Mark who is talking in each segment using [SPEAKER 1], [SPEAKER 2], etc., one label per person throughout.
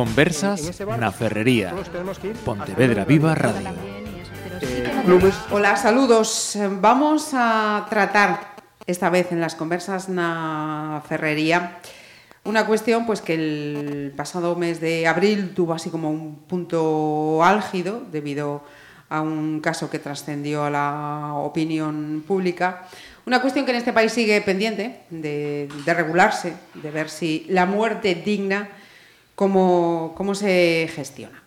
[SPEAKER 1] Conversas na Ferrería. Pontevedra Viva Radio.
[SPEAKER 2] Hola, saludos. Vamos a tratar esta vez en las conversas na Ferrería una cuestión pues que el pasado mes de abril tuvo así como un punto álgido debido a un caso que trascendió a la opinión pública. Una cuestión que en este país sigue pendiente de, de regularse, de ver si la muerte digna, cómo, cómo se gestiona.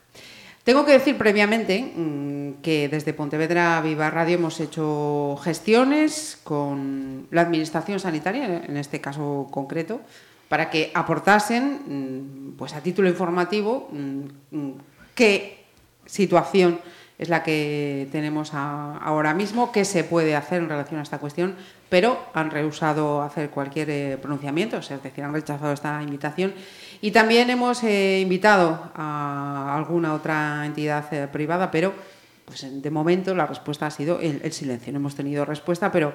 [SPEAKER 2] Tengo que decir previamente mmm, que desde Pontevedra Viva Radio hemos hecho gestiones con la Administración Sanitaria, en este caso concreto, para que aportasen, mm, pues a título informativo, mm, qué situación es la que tenemos ahora mismo, qué se puede hacer en relación a esta cuestión, pero han rehusado hacer cualquier eh, pronunciamiento, es decir, han rechazado esta invitación. Y también hemos eh, invitado a alguna otra entidad eh, privada, pero pues, de momento la respuesta ha sido el, silencio. No hemos tenido respuesta, pero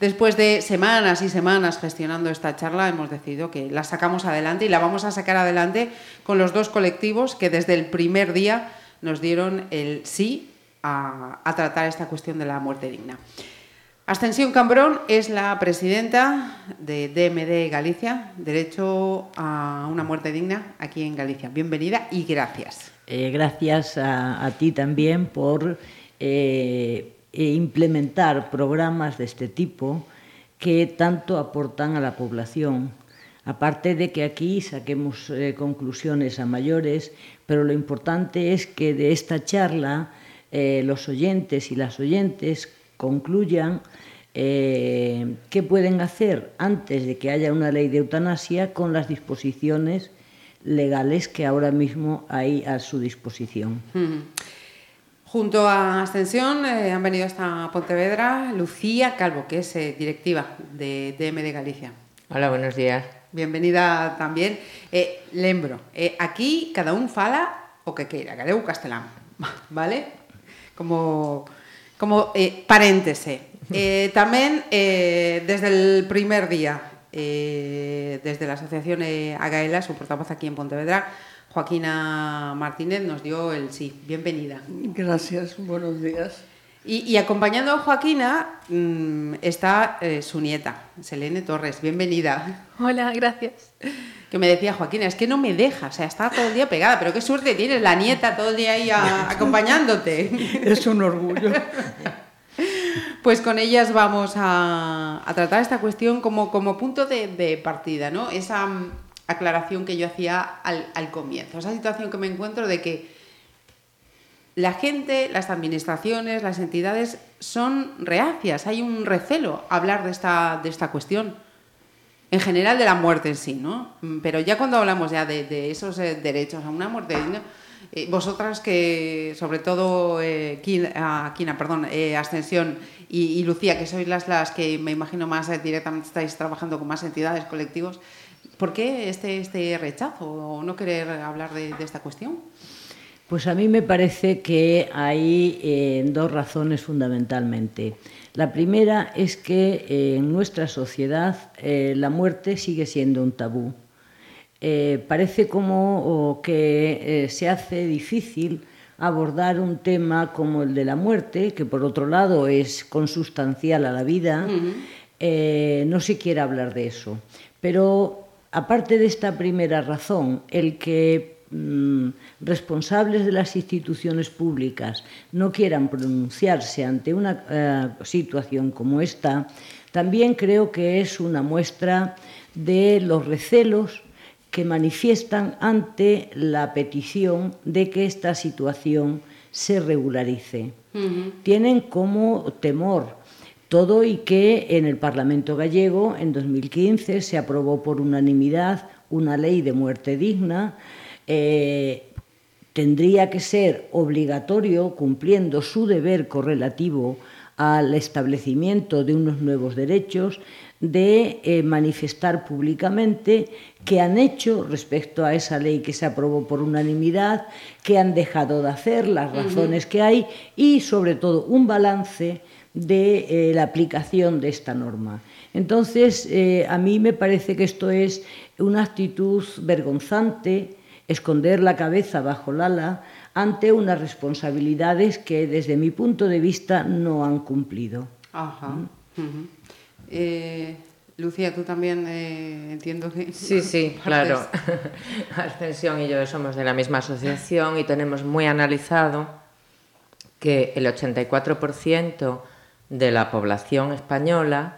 [SPEAKER 2] Después de semanas y semanas gestionando esta charla, hemos decidido que la sacamos adelante y la vamos a sacar adelante con los dos colectivos que desde el primer día nos dieron el sí a tratar esta cuestión de la muerte digna. Ascensión Cambrón es la presidenta de DMD Galicia, Derecho a una muerte digna aquí en Galicia. Bienvenida y gracias.
[SPEAKER 3] Eh, gracias a, ti también por eh, implementar programas deste tipo que tanto aportan a la población. Aparte de que aquí saquemos eh, conclusiones a mayores, pero lo importante es que de esta charla los oyentes y las oyentes concluyan eh, qué pueden hacer antes de que haya una ley de eutanasia con las disposiciones legales que ahora mismo hay a su disposición.
[SPEAKER 2] Mm -hmm. Junto a Ascensión eh, han venido hasta Pontevedra Lucía Calvo, que es eh, directiva de DM de Galicia.
[SPEAKER 4] Hola, buenos días.
[SPEAKER 2] Bienvenida también. Eh, lembro, eh, aquí cada un fala o que queira, galego castelán, vale? Como, como eh, paréntese. Eh, tamén, eh, desde el primer día, eh, desde la Asociación eh, Agaela, su portavoz aquí en Pontevedra, Joaquina Martínez nos dio el sí. Bienvenida.
[SPEAKER 5] Gracias, buenos días.
[SPEAKER 2] Y, y acompañando a Joaquina mmm, está eh, su nieta, Selene Torres. Bienvenida.
[SPEAKER 6] Hola, gracias.
[SPEAKER 2] Que me decía Joaquina, es que no me deja, o sea, está todo el día pegada, pero qué suerte tienes la nieta todo el día ahí a, acompañándote.
[SPEAKER 5] Es un orgullo.
[SPEAKER 2] Pues con ellas vamos a, a tratar esta cuestión como, como punto de, de partida, ¿no? Esa aclaración que yo hacía al, al comienzo, esa situación que me encuentro de que la gente, las administraciones, las entidades son reacias, hay un recelo a hablar de esta, de esta cuestión, en general de la muerte en sí, ¿no? Pero ya cuando hablamos ya de, esos eh, derechos a una muerte eh, vosotras que, sobre todo, eh, Quina, Quina, perdón, eh, Ascensión y, Lucía, que sois las, las que me imagino más directamente estáis trabajando con más entidades, colectivos, ¿Por qué este, este rechazo o no querer hablar de, de, esta cuestión?
[SPEAKER 3] Pues a mí me parece que hay eh, dos razones fundamentalmente. La primera es que eh, en nuestra sociedad eh, la muerte sigue siendo un tabú. Parece como que se hace difícil abordar un tema como el de la muerte, que por otro lado es consustancial a la vida, uh -huh. no se quiere hablar de eso. Pero aparte de esta primera razón, el que mmm, responsables de las instituciones públicas no quieran pronunciarse ante una uh, situación como esta, también creo que es una muestra de los recelos que manifiestan ante la petición de que esta situación se regularice. Uh -huh. Tienen como temor todo y que en el Parlamento gallego en 2015 se aprobó por unanimidad una ley de muerte digna. Eh, tendría que ser obligatorio, cumpliendo su deber correlativo al establecimiento de unos nuevos derechos, de eh, manifestar públicamente qué han hecho respecto a esa ley que se aprobó por unanimidad, qué han dejado de hacer, las razones que hay y, sobre todo, un balance de eh, la aplicación de esta norma. Entonces, eh, a mí me parece que esto es una actitud vergonzante, esconder la cabeza bajo el ala ante unas responsabilidades que desde mi punto de vista no han cumplido.
[SPEAKER 2] Ajá. Uh -huh. eh, Lucía, tú también eh, entiendo que...
[SPEAKER 4] Sí, sí, claro. Ascensión y yo somos de la misma asociación y tenemos muy analizado que el 84% de la población española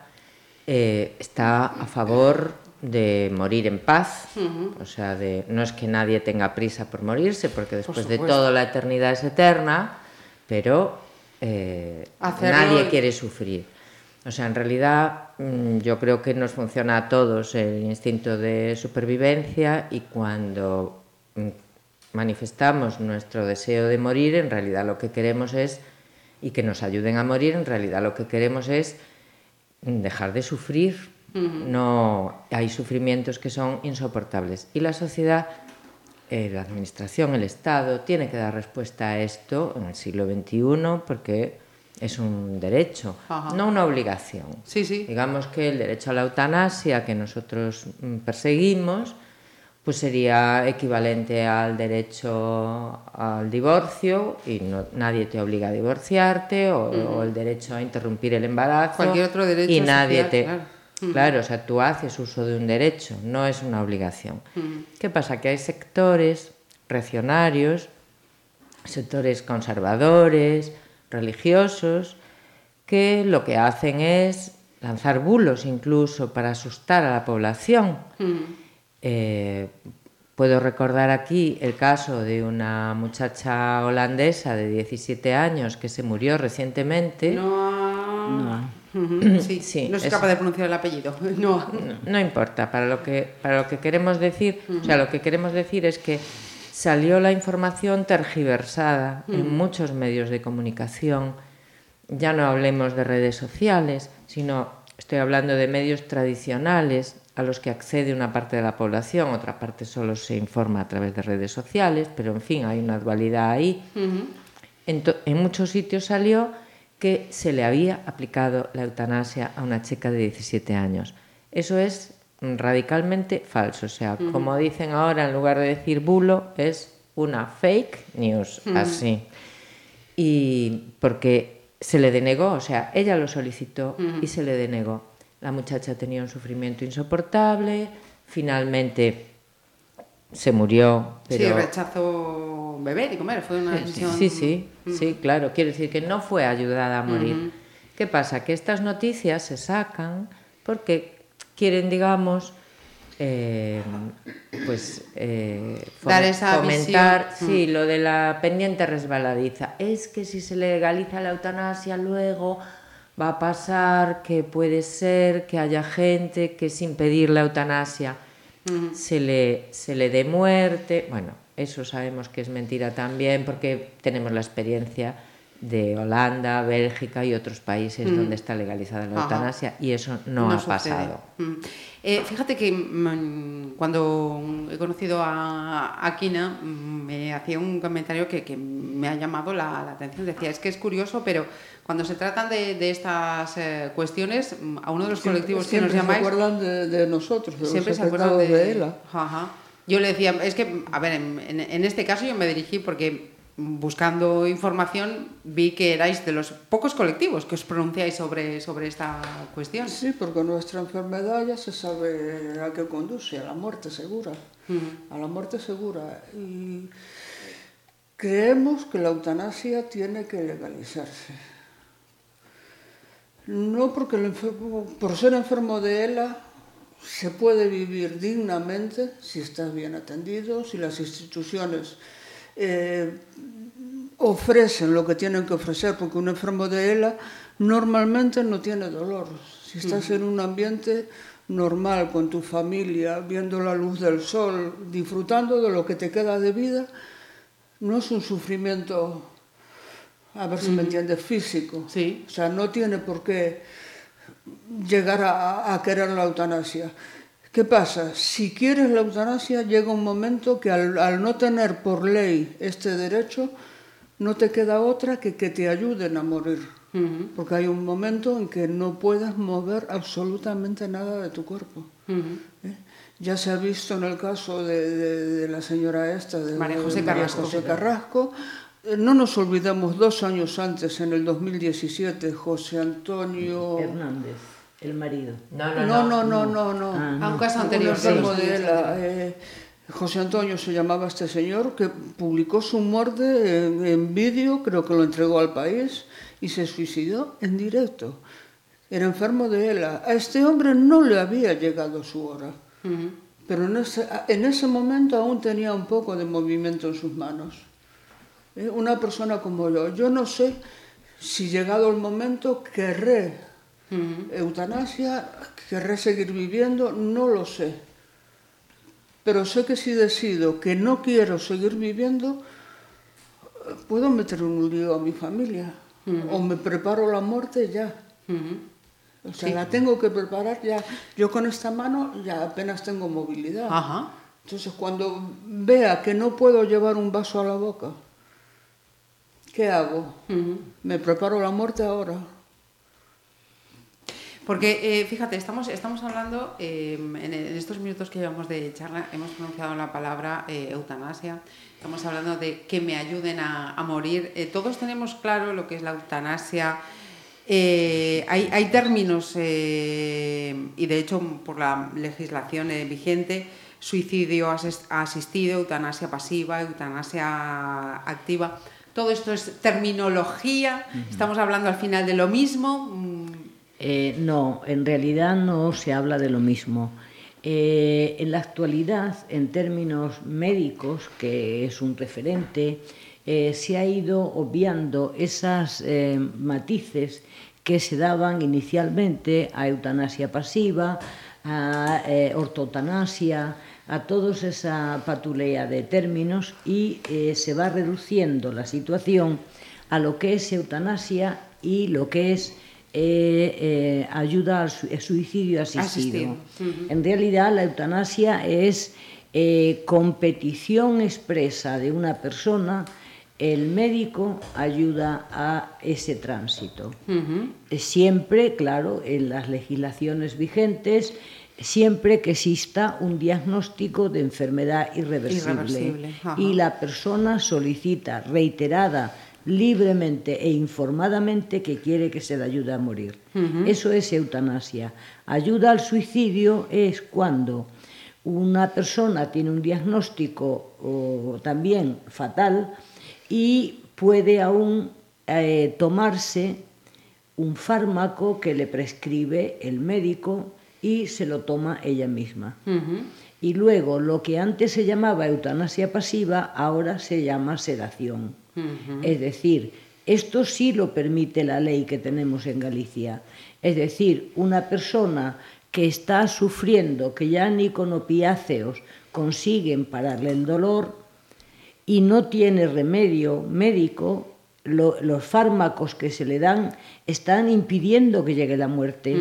[SPEAKER 4] eh, está a favor de morir en paz, uh -huh. o sea, de, no es que nadie tenga prisa por morirse, porque después por de todo la eternidad es eterna, pero eh, nadie quiere sufrir. O sea, en realidad mm, yo creo que nos funciona a todos el instinto de supervivencia y cuando mm, manifestamos nuestro deseo de morir, en realidad lo que queremos es, y que nos ayuden a morir, en realidad lo que queremos es dejar de sufrir. Uh -huh. No hay sufrimientos que son insoportables. Y la sociedad, eh, la administración, el Estado, tiene que dar respuesta a esto en el siglo XXI porque es un derecho, Ajá. no una obligación.
[SPEAKER 2] Sí, sí.
[SPEAKER 4] Digamos que el derecho a la eutanasia que nosotros mm, perseguimos pues sería equivalente al derecho al divorcio y no, nadie te obliga a divorciarte o, uh -huh. o, el derecho a interrumpir el embarazo
[SPEAKER 2] cualquier otro derecho
[SPEAKER 4] y nadie
[SPEAKER 2] social,
[SPEAKER 4] te
[SPEAKER 2] claro. -huh.
[SPEAKER 4] claro o sea tú haces uso de un derecho no es una obligación uh -huh. qué pasa que hay sectores reaccionarios sectores conservadores religiosos que lo que hacen es lanzar bulos incluso para asustar a la población eh, puedo recordar aquí el caso de una muchacha holandesa de 17 años que se murió recientemente.
[SPEAKER 2] No. no. Sí, sí, no es capaz de pronunciar el apellido. No.
[SPEAKER 4] no. no, importa. Para lo que, para lo que queremos decir, uh -huh. o sea, lo que queremos decir es que salió la información tergiversada uh -huh. en muchos medios de comunicación. Ya no hablemos de redes sociales, sino estoy hablando de medios tradicionales a los que accede una parte de la población, otra parte solo se informa a través de redes sociales, pero en fin, hay una dualidad ahí. En, muchos sitios salió que se le había aplicado la eutanasia a una chica de 17 años. Eso es radicalmente falso. O sea, uh -huh. como dicen ahora, en lugar de decir bulo, es una fake news, uh -huh. así. Y porque se le denegó, o sea, ella lo solicitó y se le denegó. La muchacha tenía un sufrimiento insoportable, finalmente se murió. Pero...
[SPEAKER 2] Sí, rechazó beber y comer, fue una decisión...
[SPEAKER 4] Sí, sí, sí, sí, claro, quiero decir que no fue ayudada a morir. Uh -huh. ¿Qué pasa? Que estas noticias se sacan porque quieren, digamos, eh, pues eh,
[SPEAKER 2] Dar esa
[SPEAKER 4] fomentar
[SPEAKER 2] visión.
[SPEAKER 4] sí, lo de la pendiente resbaladiza. Es que si se legaliza la eutanasia luego va a pasar que puede ser que haya gente que sin pedir la eutanasia se, le, se le dé muerte. Bueno, eso sabemos que es mentira también porque tenemos la experiencia de Holanda, Bélgica y otros países mm. donde está legalizada la eutanasia Ajá. y eso no, no ha sucede. pasado.
[SPEAKER 2] Mm. Eh, fíjate que mm, cuando he conocido a Aquina me hacía un comentario que, que me ha llamado la, la, atención. Decía, es que es curioso, pero cuando se tratan de, de estas eh, cuestiones, a uno de los siempre, colectivos que nos llamáis...
[SPEAKER 5] se acuerdan de, de nosotros, de
[SPEAKER 2] siempre
[SPEAKER 5] los
[SPEAKER 2] se acuerdan de,
[SPEAKER 5] de ella.
[SPEAKER 2] Ajá. Yo le decía, es que, a ver, en, en, en este caso yo me dirigí porque buscando información vi que erais de los pocos colectivos que os pronunciáis sobre, sobre esta cuestión.
[SPEAKER 5] Sí, porque nuestra enfermedad ya se sabe a qué conduce, a la muerte segura. Uh -huh. A la muerte segura. Y creemos que la eutanasia tiene que legalizarse. No porque el enfermo, por ser enfermo de ELA se puede vivir dignamente si estás bien atendido, si las instituciones eh, ofrecen lo que tienen que ofrecer, porque un enfermo de ELA normalmente no tiene dolor. Si estás mm. en un ambiente normal con tu familia, viendo la luz del sol, disfrutando de lo que te queda de vida, no es un sufrimiento, a ver si me mm. entiendes, físico.
[SPEAKER 2] Sí.
[SPEAKER 5] O sea, no tiene por qué llegar a, a querer la eutanasia. ¿Qué pasa? Si quieres la eutanasia, llega un momento que al, al, no tener por ley este derecho, no te queda otra que que te ayuden a morir. Porque hay un momento en que no puedes mover absolutamente nada de tu cuerpo. ¿eh? Ya se ha visto en el caso de, la señora esta, de
[SPEAKER 2] María José Carrasco.
[SPEAKER 5] José Carrasco. Eh, no nos olvidemos, dos años antes, en el 2017, José Antonio...
[SPEAKER 3] Hernández, el marido.
[SPEAKER 5] No, no, no, no, no. no,
[SPEAKER 2] ah, A un caso anterior.
[SPEAKER 5] Eh, José Antonio se llamaba este señor, que publicó su muerte en vídeo, creo que lo entregó al país, y se suicidó en directo. Era enfermo de ELA. A este hombre no le había llegado su hora, pero en ese, en ese momento aún tenía un poco de movimiento en sus manos. ¿Eh? Una persona como yo, yo no sé si llegado el momento querré eutanasia, querré seguir viviendo, no lo sé. Pero sé que si decido que no quiero seguir viviendo, puedo meter un lío a mi familia o me preparo la muerte ya. O sea, la tengo que preparar ya. Yo con esta mano ya apenas tengo movilidad. Entonces, cuando vea que no puedo llevar un vaso a la boca, ¿qué hago? Me preparo la muerte ahora.
[SPEAKER 2] Porque, eh, fíjate, estamos, estamos hablando, em, en, estos minutos que llevamos de charla, hemos pronunciado la palabra eh, eutanasia, estamos hablando de que me ayuden a, morir. Eh, todos tenemos claro lo que es la eutanasia. Hay, hay, términos, y de hecho por la legislación vigente, suicidio asistido, eutanasia pasiva, eutanasia activa. Todo esto es terminología, estamos hablando al final de lo mismo.
[SPEAKER 3] Eh, no, en realidad no se habla de lo mismo. Eh, en la actualidad, en términos médicos, que es un referente, eh, se ha ido obviando esas matices que se daban inicialmente a eutanasia pasiva, a ortotanasia, a toda esa patulea de términos y se va reduciendo la situación a lo que es eutanasia y lo que es eh, eh, ayuda al suicidio asistido. En realidad la eutanasia es eh, competición expresa de una persona, el médico ayuda a ese tránsito. Siempre, claro, en las legislaciones vigentes, siempre que exista un diagnóstico de enfermedad irreversible. y la persona solicita reiterada libremente e informadamente que quiere que se le ayude a morir. Eso es eutanasia. Ayuda al suicidio es cuando una persona tiene un diagnóstico también fatal y puede aún eh, tomarse un fármaco que le prescribe el médico y se lo toma ella misma. Y luego lo que antes se llamaba eutanasia pasiva ahora se llama sedación. Es decir, esto sí lo permite la ley que tenemos en Galicia. Es decir, una persona que está sufriendo, que ya ni con opiáceos consiguen pararle el dolor y no tiene remedio médico, los fármacos que se le dan están impidiendo que llegue la muerte.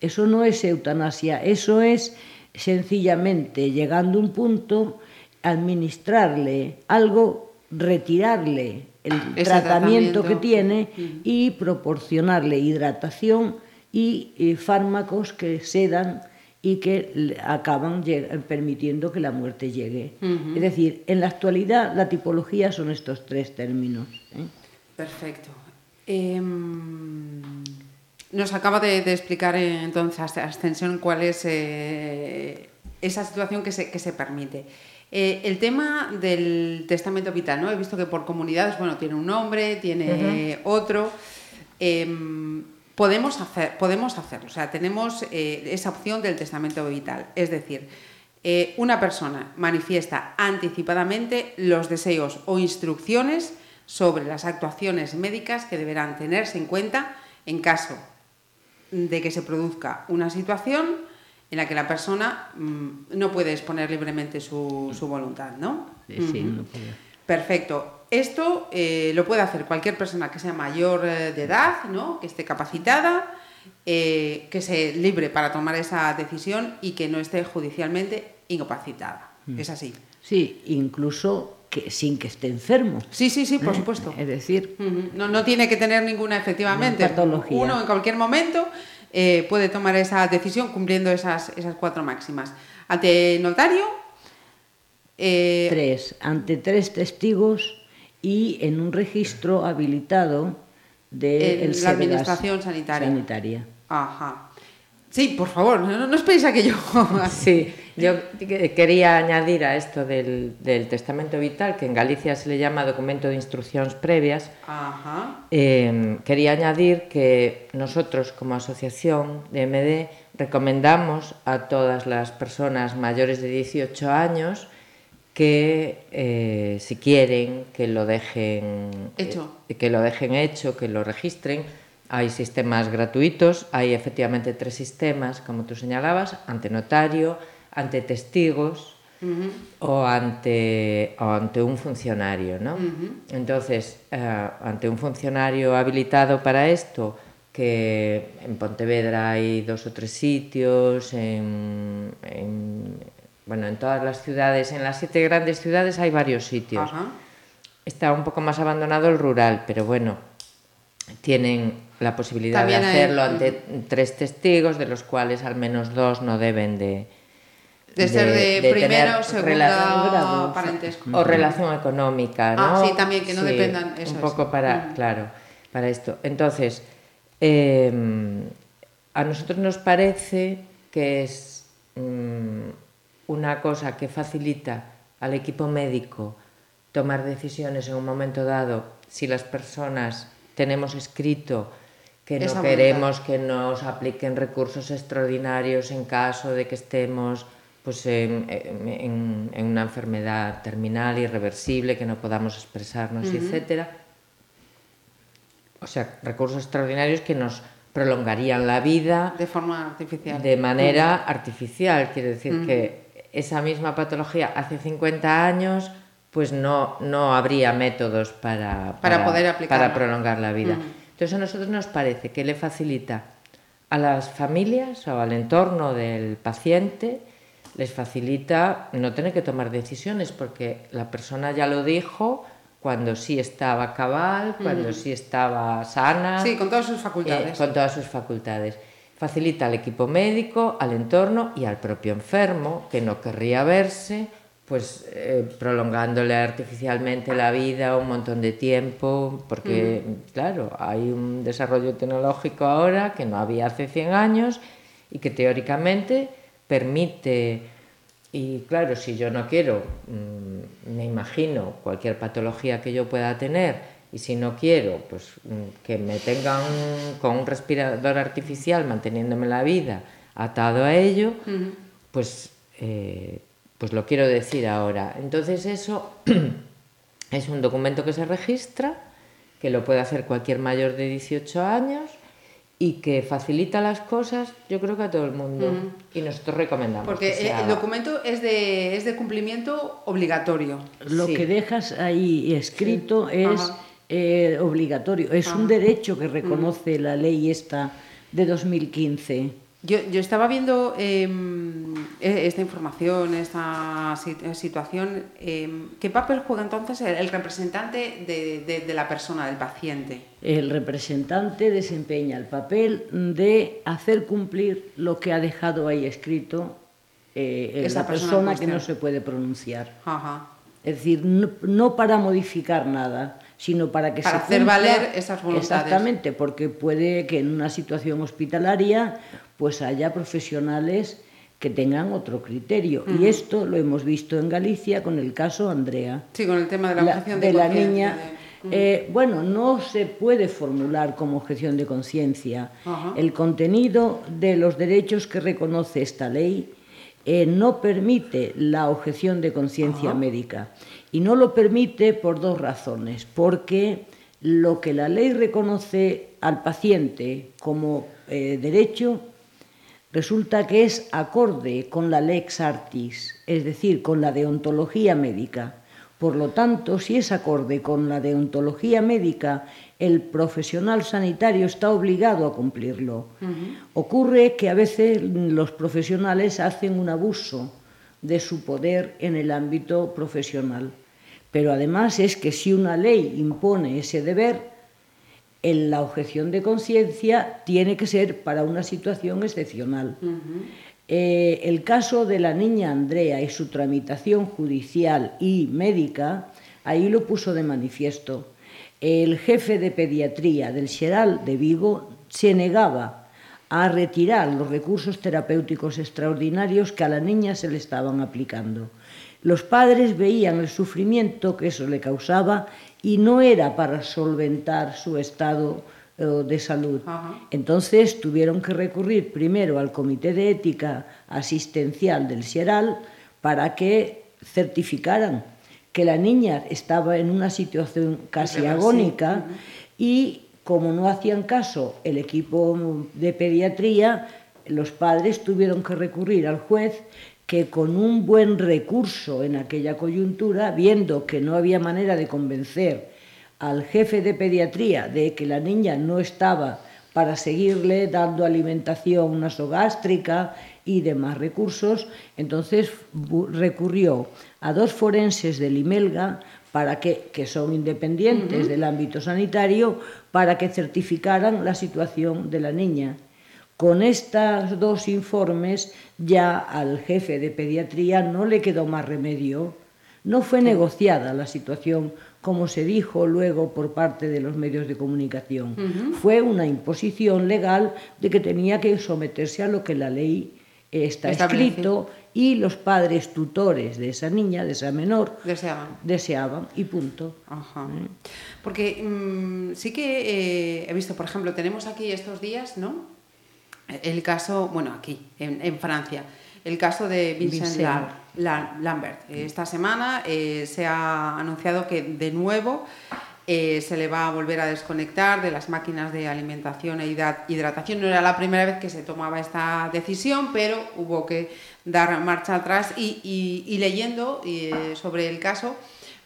[SPEAKER 3] Eso no es eutanasia, eso es sencillamente llegando a un punto, administrarle algo retirarle el tratamiento, que tiene y proporcionarle hidratación y, eh, fármacos que sedan y que acaban permitiendo que la muerte llegue. Es decir, en la actualidad la tipología son estos tres términos. ¿eh?
[SPEAKER 2] Perfecto. Em, nos acaba de, explicar eh, entonces Ascensión cuál es esa situación que se, que se permite. Eh, el tema del testamento vital, ¿no? He visto que por comunidades, bueno, tiene un nombre, tiene otro. Em, podemos, hacer, podemos hacerlo, o sea, tenemos eh, esa opción del testamento vital. Es decir, eh, una persona manifiesta anticipadamente los deseos o instrucciones sobre las actuaciones médicas que deberán tenerse en cuenta en caso de que se produzca una situación en la que la persona mm, no puede exponer libremente su, voluntad, ¿no?
[SPEAKER 3] Sí, no puede.
[SPEAKER 2] Perfecto. Esto eh, lo puede hacer cualquier persona que sea mayor eh, de edad, ¿no? que esté capacitada, eh, que sea libre para tomar esa decisión y que no esté judicialmente incapacitada. Mm. Es así.
[SPEAKER 3] Sí, incluso que, sin que esté enfermo.
[SPEAKER 2] Sí, sí, sí, por ¿Eh? supuesto.
[SPEAKER 3] Es decir,
[SPEAKER 2] no, no tiene que tener ninguna, efectivamente.
[SPEAKER 3] Patología.
[SPEAKER 2] Uno en cualquier momento eh, puede tomar esa decisión cumpliendo esas, esas cuatro máximas. Ante notario.
[SPEAKER 3] Eh, tres, ante tres testigos y en un registro habilitado de
[SPEAKER 2] la Administración sanitaria.
[SPEAKER 3] sanitaria.
[SPEAKER 2] Ajá. Sí, por favor, no, no esperéis a que yo...
[SPEAKER 4] sí, yo quería añadir a esto del, del, testamento vital, que en Galicia se le llama documento de instrucciones previas.
[SPEAKER 2] Ajá.
[SPEAKER 4] Eh, quería añadir que nosotros como asociación de MD recomendamos a todas las personas mayores de 18 años que eh, si quieren que lo dejen
[SPEAKER 2] hecho.
[SPEAKER 4] Eh, que lo dejen hecho, que lo registren Hai sistemas gratuitos, hai efectivamente tres sistemas, como tú señalabas, ante notario, ante testigos uh -huh. o ante o ante un funcionario, ¿no? Uh -huh. Entonces, eh, ante un funcionario habilitado para esto, que en Pontevedra hai dos ou tres sitios, en, en bueno, en todas las ciudades, en las siete grandes ciudades hay varios sitios. Está un poco más abandonado el rural, pero bueno, tienen la posibilidad También de hacerlo hay... ante tres testigos, de los cuales al menos dos no deben de,
[SPEAKER 2] de, ser de, de primera o segunda parentesco.
[SPEAKER 4] O relación económica, ¿no?
[SPEAKER 2] Ah, sí, también, que no sí, dependan. Eso
[SPEAKER 4] un poco
[SPEAKER 2] es.
[SPEAKER 4] para, mm. claro, para esto. Entonces, eh, a nosotros nos parece que es um, una cosa que facilita al equipo médico tomar decisiones en un momento dado si las personas tenemos escrito que no queremos que nos apliquen recursos extraordinarios en caso de que estemos pues, en, en, en una enfermedad terminal, irreversible, que no podamos expresarnos, uh -huh. etc. O sea, recursos extraordinarios que nos prolongarían la vida
[SPEAKER 2] de forma artificial.
[SPEAKER 4] De manera uh -huh. artificial, quiere decir uh -huh. que esa misma patología hace 50 años pues no, no habría métodos para,
[SPEAKER 2] para, para poder
[SPEAKER 4] para prolongar la vida. Entonces a nosotros nos parece que le facilita a las familias o al entorno del paciente, les facilita no tener que tomar decisiones porque la persona ya lo dijo cuando sí estaba cabal, cuando sí estaba sana.
[SPEAKER 2] Sí, con todas sus facultades.
[SPEAKER 4] Eh, con todas sus facultades. Facilita al equipo médico, al entorno y al propio enfermo que no querría verse pues eh, prolongándole artificialmente la vida un montón de tiempo, porque claro, hay un desarrollo tecnológico ahora que no había hace 100 años y que teóricamente permite, y claro, si yo no quiero, mmm, me imagino cualquier patología que yo pueda tener, y si no quiero, pues mmm, que me tengan con un respirador artificial manteniéndome la vida atado a ello, uh -huh. pues... Eh, pues lo quiero decir ahora. Entonces eso es un documento que se registra, que lo puede hacer cualquier mayor de 18 años y que facilita las cosas, yo creo que a todo el mundo. Y nosotros recomendamos.
[SPEAKER 2] Porque
[SPEAKER 4] que
[SPEAKER 2] el documento es de, es de cumplimiento obligatorio.
[SPEAKER 3] Lo
[SPEAKER 2] sí.
[SPEAKER 3] que dejas ahí escrito sí. es eh, obligatorio, es Ajá. un derecho que reconoce la ley esta de 2015.
[SPEAKER 2] Yo, yo estaba viendo eh, esta información, esta situación. Eh, ¿Qué papel juega entonces el, el representante de, de, de, la persona, del paciente?
[SPEAKER 3] El representante desempeña el papel de hacer cumplir lo que ha dejado ahí escrito eh, Esa la persona, persona que no se puede pronunciar.
[SPEAKER 2] Ajá.
[SPEAKER 3] Es decir, no, no para modificar nada, sino para que
[SPEAKER 2] para
[SPEAKER 3] se
[SPEAKER 2] hacer cumpla, valer esas voluntades.
[SPEAKER 3] Exactamente, porque puede que en una situación hospitalaria pues haya profesionales que tengan otro criterio. Uh -huh. Y esto lo hemos visto en Galicia con el caso Andrea.
[SPEAKER 2] Sí, con el tema de la objeción
[SPEAKER 3] de,
[SPEAKER 2] de
[SPEAKER 3] la niña. De... Uh -huh. eh, bueno, no se puede formular como objeción de conciencia. Uh -huh. El contenido de los derechos que reconoce esta ley eh, no permite la objeción de conciencia médica. Y no lo permite por dos razones. Porque lo que la ley reconoce al paciente como eh, derecho resulta que es acorde con la lex artis, es decir, con la deontología médica. Por lo tanto, si es acorde con la deontología médica, el profesional sanitario está obligado a cumplirlo. Uh -huh. Ocurre que a veces los profesionales hacen un abuso de su poder en el ámbito profesional. Pero además es que si una ley impone ese deber, en la objeción de conciencia tiene que ser para una situación excepcional. Eh, el caso de la niña Andrea y su tramitación judicial y médica, ahí lo puso de manifiesto. El jefe de pediatría del Xeral de Vigo se negaba a retirar los recursos terapéuticos extraordinarios que a la niña se le estaban aplicando. Los padres veían el sufrimiento que eso le causaba y no era para solventar su estado eh, de salud. Entonces tuvieron que recurrir primero al Comité de Ética Asistencial del Xeral para que certificaran que la niña estaba en una situación casi agónica y como no hacían caso el equipo de pediatría, los padres tuvieron que recurrir al juez que con un buen recurso en aquella coyuntura, viendo que no había manera de convencer al jefe de pediatría de que la niña no estaba para seguirle dando alimentación nasogástrica y demás recursos, entonces recurrió a dos forenses de Limelga para que, que son independientes uh -huh. del ámbito sanitario para que certificaran la situación de la niña. Con estos dos informes ya al jefe de pediatría no le quedó más remedio. No fue negociada la situación, como se dijo luego por parte de los medios de comunicación. Uh -huh. Fue una imposición legal de que tenía que someterse a lo que la ley está escrito y los padres tutores de esa niña, de esa menor,
[SPEAKER 2] deseaban,
[SPEAKER 3] deseaban y punto.
[SPEAKER 2] Ajá. ¿Eh? Porque mmm, sí que eh, he visto, por ejemplo, tenemos aquí estos días, ¿no? el caso, bueno, aquí, en, en Francia, el caso de Vincent, Vincent. Lambert. Esta semana eh, se ha anunciado que de nuevo eh, se le va a volver a desconectar de las máquinas de alimentación e hidratación. No era la primera vez que se tomaba esta decisión, pero hubo que dar marcha atrás y, y, y leyendo eh, sobre el caso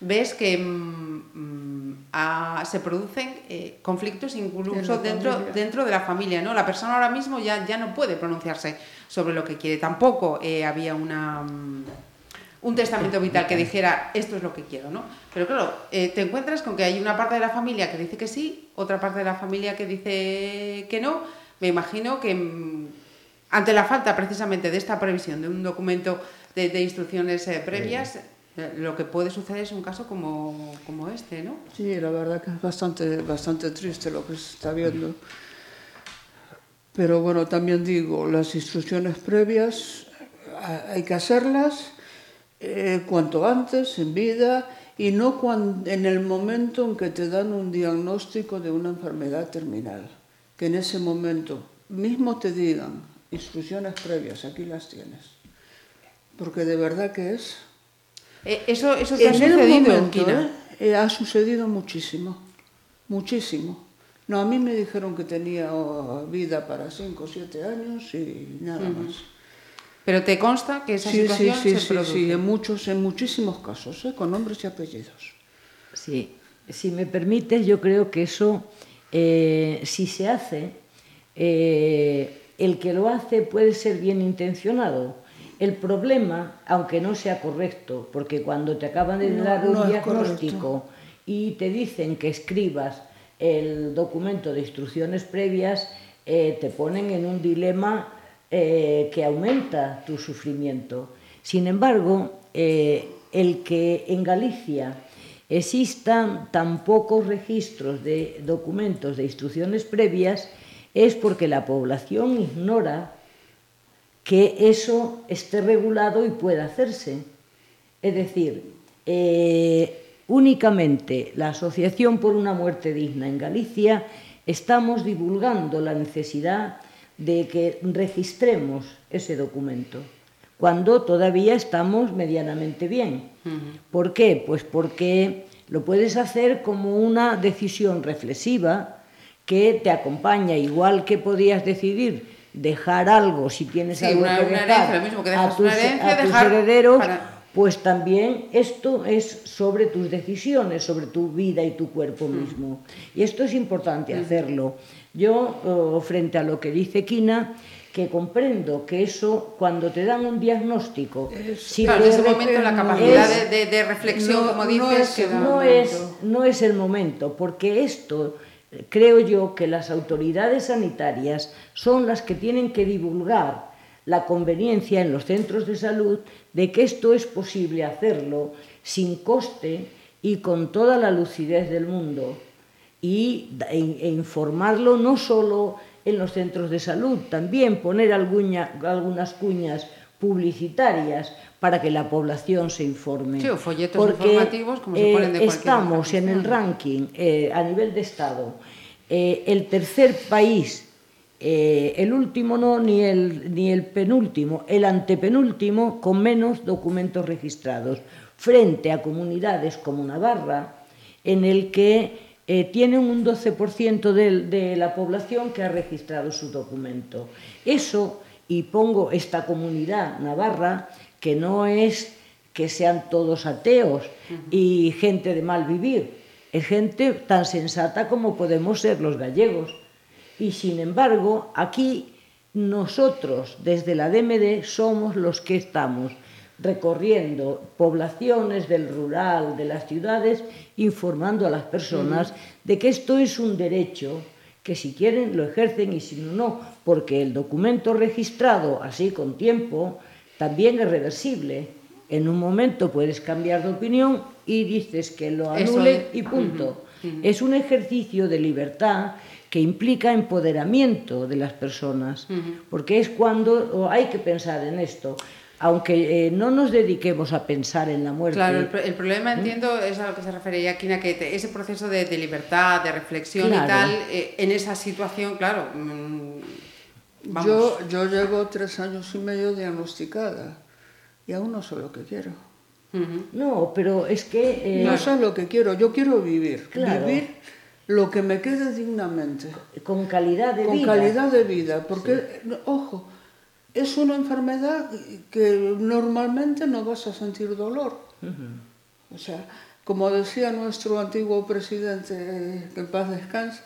[SPEAKER 2] ves que mmm, a, se producen eh, conflictos incluso de dentro, dentro de la familia. ¿no? La persona ahora mismo ya, ya no puede pronunciarse sobre lo que quiere. Tampoco eh, había una, um, un testamento vital que dijera esto es lo que quiero. ¿no? Pero claro, eh, te encuentras con que hay una parte de la familia que dice que sí, otra parte de la familia que dice que no. Me imagino que ante la falta precisamente de esta previsión de un documento de, de instrucciones previas... lo que puede suceder es un caso como, como este, ¿no?
[SPEAKER 5] Sí, la verdad que es bastante, bastante triste lo que se está viendo. Pero bueno, también digo, las instrucciones previas hay que hacerlas eh, cuanto antes, en vida, y no cuando, en el momento en que te dan un diagnóstico de una enfermedad terminal. Que en ese momento mismo te digan instrucciones previas, aquí las tienes. Porque de verdad que es
[SPEAKER 2] eh, eso, eso te ha sucedido,
[SPEAKER 5] momento, eh, ha sucedido muchísimo, muchísimo. No, a mí me dijeron que tenía oh, vida para 5 o 7 años y nada uh -huh. más.
[SPEAKER 2] Pero te consta que esa
[SPEAKER 5] sí,
[SPEAKER 2] situación
[SPEAKER 5] sí, sí,
[SPEAKER 2] se
[SPEAKER 5] sí,
[SPEAKER 2] produce.
[SPEAKER 5] Sí, en muchos, en muchísimos casos, ¿eh? con nombres y apellidos.
[SPEAKER 3] Sí, si me permites, yo creo que eso, eh, si se hace, eh, el que lo hace puede ser bien intencionado, El problema, aunque no sea correcto, porque cuando te acaban de
[SPEAKER 5] No,
[SPEAKER 3] dar un
[SPEAKER 5] no
[SPEAKER 3] diagnóstico y te dicen que escribas el documento de instrucciones previas, eh, te ponen en un dilema eh, que aumenta tu sufrimiento. Sin embargo, eh, el que en Galicia existan tan pocos registros de documentos de instrucciones previas es porque la población ignora que eso esté regulado y pueda hacerse. Es decir, eh, únicamente la Asociación por una Muerte Digna en Galicia estamos divulgando la necesidad de que registremos ese documento, cuando todavía estamos medianamente bien. Uh -huh. ¿Por qué? Pues porque lo puedes hacer como una decisión reflexiva que te acompaña, igual que podías decidir dejar algo, si tienes
[SPEAKER 2] sí,
[SPEAKER 3] algo
[SPEAKER 2] una,
[SPEAKER 3] que
[SPEAKER 2] una
[SPEAKER 3] dejar
[SPEAKER 2] herencia, lo mismo que
[SPEAKER 3] a tus,
[SPEAKER 2] herencia,
[SPEAKER 3] a tus
[SPEAKER 2] dejar
[SPEAKER 3] herederos,
[SPEAKER 2] para...
[SPEAKER 3] pues también esto es sobre tus decisiones, sobre tu vida y tu cuerpo
[SPEAKER 2] Mm.
[SPEAKER 3] mismo. Y esto es importante hacerlo. Yo, frente a lo que dice Quina, que comprendo que eso, cuando te dan un diagnóstico...
[SPEAKER 2] Es, si claro, en ese momento la capacidad es, de, de, reflexión, no, como dices...
[SPEAKER 3] No es, no, es, no es el momento, porque esto, creo yo que las autoridades sanitarias son las que tienen que divulgar la conveniencia en los centros de salud de que esto es posible hacerlo sin coste y con toda la lucidez del mundo y, e, e informarlo no solo en los centros de salud, también poner alguna, algunas cuñas publicitarias para que la población se informe.
[SPEAKER 2] Sí, o folletos Porque, informativos como se ponen de
[SPEAKER 3] eh, Estamos en el ranking eh, a nivel de Estado. Eh, el tercer país, eh, el último no, ni el, ni el penúltimo, el antepenúltimo con menos documentos registrados, frente a comunidades como Navarra, en el que eh, tienen un 12% de, de la población que ha registrado su documento. Eso, y pongo esta comunidad navarra, que no es que sean todos ateos y gente de mal vivir, es gente tan sensata como podemos ser los gallegos. Y sin embargo, aquí nosotros desde la DMD somos los que estamos recorriendo poblaciones del rural, de las ciudades, informando a las personas de que esto es un derecho, que si quieren lo ejercen y si no, no, porque el documento registrado así con tiempo también es reversible. En un momento puedes cambiar de opinión y dices que lo anule y punto. Es un ejercicio de libertad que implica empoderamiento de las personas, porque es cuando hay que pensar en esto aunque eh, no nos dediquemos a pensar en la muerte.
[SPEAKER 2] Claro, el, problema, entiendo, es a lo que se refería Kina, que ese proceso de, libertad, de reflexión y tal, eh, en esa situación, claro.
[SPEAKER 5] Yo, yo llevo tres años y medio diagnosticada y aún no sé lo que quiero.
[SPEAKER 3] No, pero es que...
[SPEAKER 5] Eh, no sé lo que quiero, yo quiero vivir. Vivir lo que me quede dignamente.
[SPEAKER 3] Con calidad de vida.
[SPEAKER 5] Con calidad de vida, porque, ojo, es una enfermedad que normalmente no vas a sentir dolor. O sea, como decía nuestro antiguo presidente, que en paz descanse,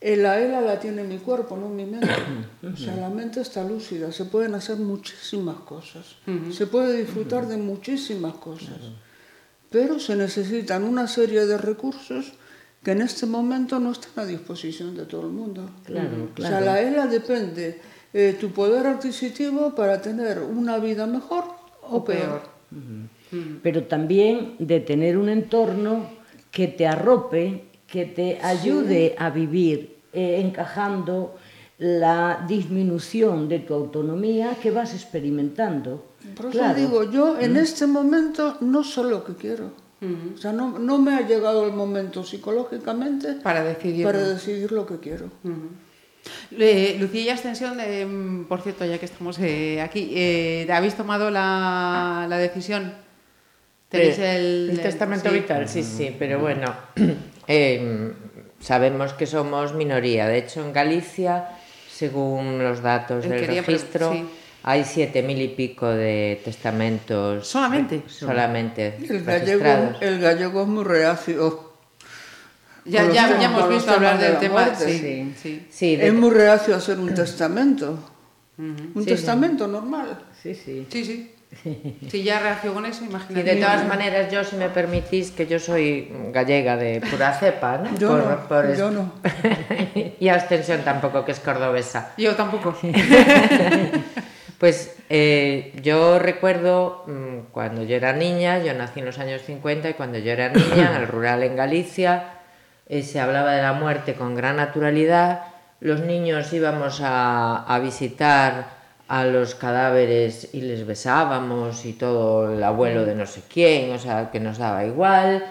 [SPEAKER 5] la ELA la tiene mi cuerpo, no mi mente. O sea, la mente está lúcida, se pueden hacer muchísimas cosas, se puede disfrutar de muchísimas cosas, pero se necesitan una serie de recursos que en este momento no están a disposición de todo el mundo.
[SPEAKER 3] Claro,
[SPEAKER 5] O sea, la ELA depende eh, tu poder adquisitivo para tener una vida mejor o peor.
[SPEAKER 3] Pero también de tener un entorno que te arrope, que te ayude a vivir eh, encajando la disminución de tu autonomía que vas experimentando.
[SPEAKER 5] Por eso digo, yo en este momento no sé lo que quiero. O sea, no, no, me ha llegado el momento psicológicamente
[SPEAKER 2] para decidir,
[SPEAKER 5] para decidir lo que quiero.
[SPEAKER 2] Lucía y Ascensión, por cierto, ya que estamos eh, aquí, eh, ¿habéis tomado la, la decisión?
[SPEAKER 4] ¿Tenéis el, el, testamento vital? Sí, sí, pero bueno, eh, sabemos que somos minoría. De hecho, en Galicia, según los datos del registro, sí. hay siete mil y pico de testamentos.
[SPEAKER 2] ¿Solamente?
[SPEAKER 4] Solamente.
[SPEAKER 5] El gallego, el gallego es muy reacio
[SPEAKER 2] ya, ya, ya hemos visto hablar del de tema.
[SPEAKER 5] Muerte. Sí, sí. sí de... Es muy reacio a hacer un testamento. Uh -huh. Un sí, testamento sí. normal.
[SPEAKER 2] Sí, sí. Sí, sí. Si ya reaccionó con eso, imagínate.
[SPEAKER 4] Y de todas maneras, yo, si me permitís, que yo soy gallega de pura cepa, ¿no?
[SPEAKER 5] Yo por, no, por yo no.
[SPEAKER 4] y Ascensión tampoco, que es cordobesa.
[SPEAKER 2] Yo tampoco.
[SPEAKER 4] pues eh, yo recuerdo mmm, cuando yo era niña, yo nací en los años 50, y cuando yo era niña, en el rural en Galicia, eh, se hablaba de la muerte con gran naturalidad, los niños íbamos a, a visitar a los cadáveres y les besábamos y todo el abuelo de no sé quién, o sea, que nos daba igual.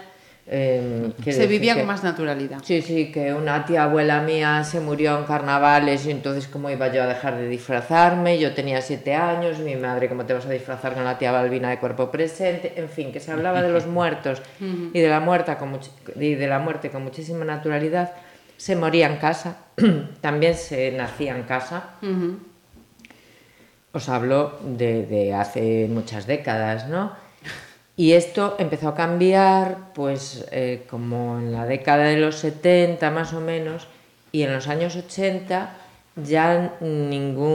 [SPEAKER 2] Eh, se vivía que, con más naturalidad.
[SPEAKER 4] Sí, sí, que una tía abuela mía se murió en carnavales y entonces cómo iba yo a dejar de disfrazarme, yo tenía siete años, mi madre cómo te vas a disfrazar con la tía Balbina de cuerpo presente, en fin, que se hablaba de los muertos y de la, muerta con y de la muerte con muchísima naturalidad, se moría en casa, también se nacía en casa. Uh -huh. Os hablo de, de hace muchas décadas, ¿no? Y esto empezó a cambiar, pues, eh, como en la década de los 70 más o menos, Y en los años 80 ya ningún,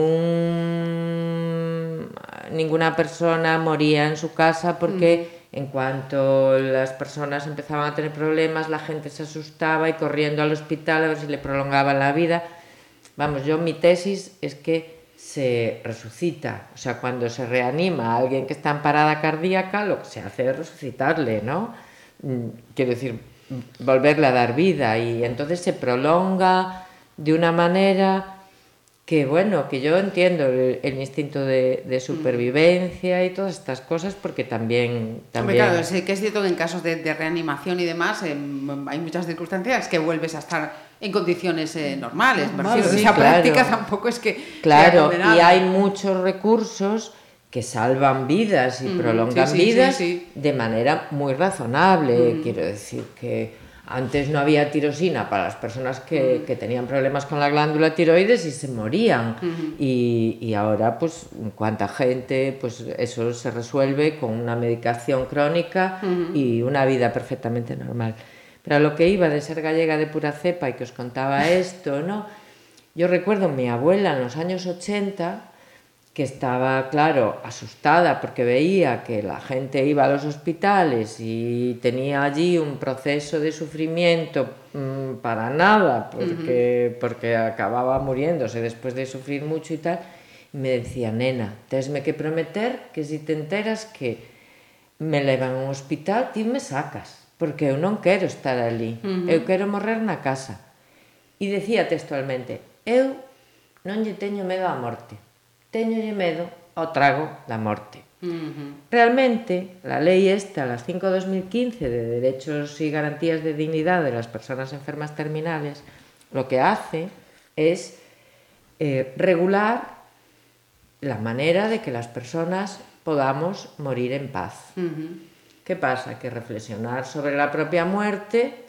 [SPEAKER 4] ninguna persona moría en su casa porque en cuanto las personas empezaban a tener problemas, la gente se asustaba y corriendo al hospital a ver si le prolongaban la vida. Vamos, yo mi tesis es que se resucita, o sea, cuando se reanima a alguien que está en parada cardíaca, lo que se hace es resucitarle, ¿no? Mm, quiero decir, volverle a dar vida y entonces se prolonga de una manera que bueno, que yo entiendo el, instinto de, de, supervivencia y todas estas cosas porque también... también...
[SPEAKER 2] claro, sí que es cierto que en casos de, de reanimación y demás em, hay muchas circunstancias que vuelves a estar en condiciones eh, normales.
[SPEAKER 4] Normal,
[SPEAKER 2] sí, esa
[SPEAKER 4] claro.
[SPEAKER 2] práctica tampoco es que...
[SPEAKER 4] Claro, y hay muchos recursos que salvan vidas y
[SPEAKER 2] Mm,
[SPEAKER 4] prolongan
[SPEAKER 2] sí, sí,
[SPEAKER 4] vidas de manera muy razonable.
[SPEAKER 2] Mm.
[SPEAKER 4] Quiero decir que antes no había tirosina para las personas que, que tenían problemas con la glándula tiroides y se morían. y, y ahora, pues, cuánta gente, pues eso se resuelve con una medicación crónica y una vida perfectamente normal. Pero a lo que iba de ser gallega de pura cepa y que os contaba esto, ¿no? Yo recuerdo mi abuela en los años 80 que estaba, claro, asustada porque veía que la gente iba a los hospitales y tenía allí un proceso de sufrimiento mmm, para nada, porque, uh -huh. porque acababa muriéndose después de sufrir mucho y tal, y me decía, nena, tesme que prometer que si te enteras que me levan a un hospital, ti me sacas, porque eu non quero estar ali, uh -huh. eu quero morrer na casa. E decía textualmente, eu non lle teño medo á morte, teñolle medo ao trago da morte.
[SPEAKER 2] Uh -huh.
[SPEAKER 4] Realmente, la lei esta, a las 5 de 2015, de Derechos y Garantías de Dignidad de las Personas Enfermas Terminales, lo que hace es eh, regular la manera de que las personas podamos morir en paz.
[SPEAKER 2] Uh -huh.
[SPEAKER 4] ¿Qué pasa? Que reflexionar sobre la propia muerte,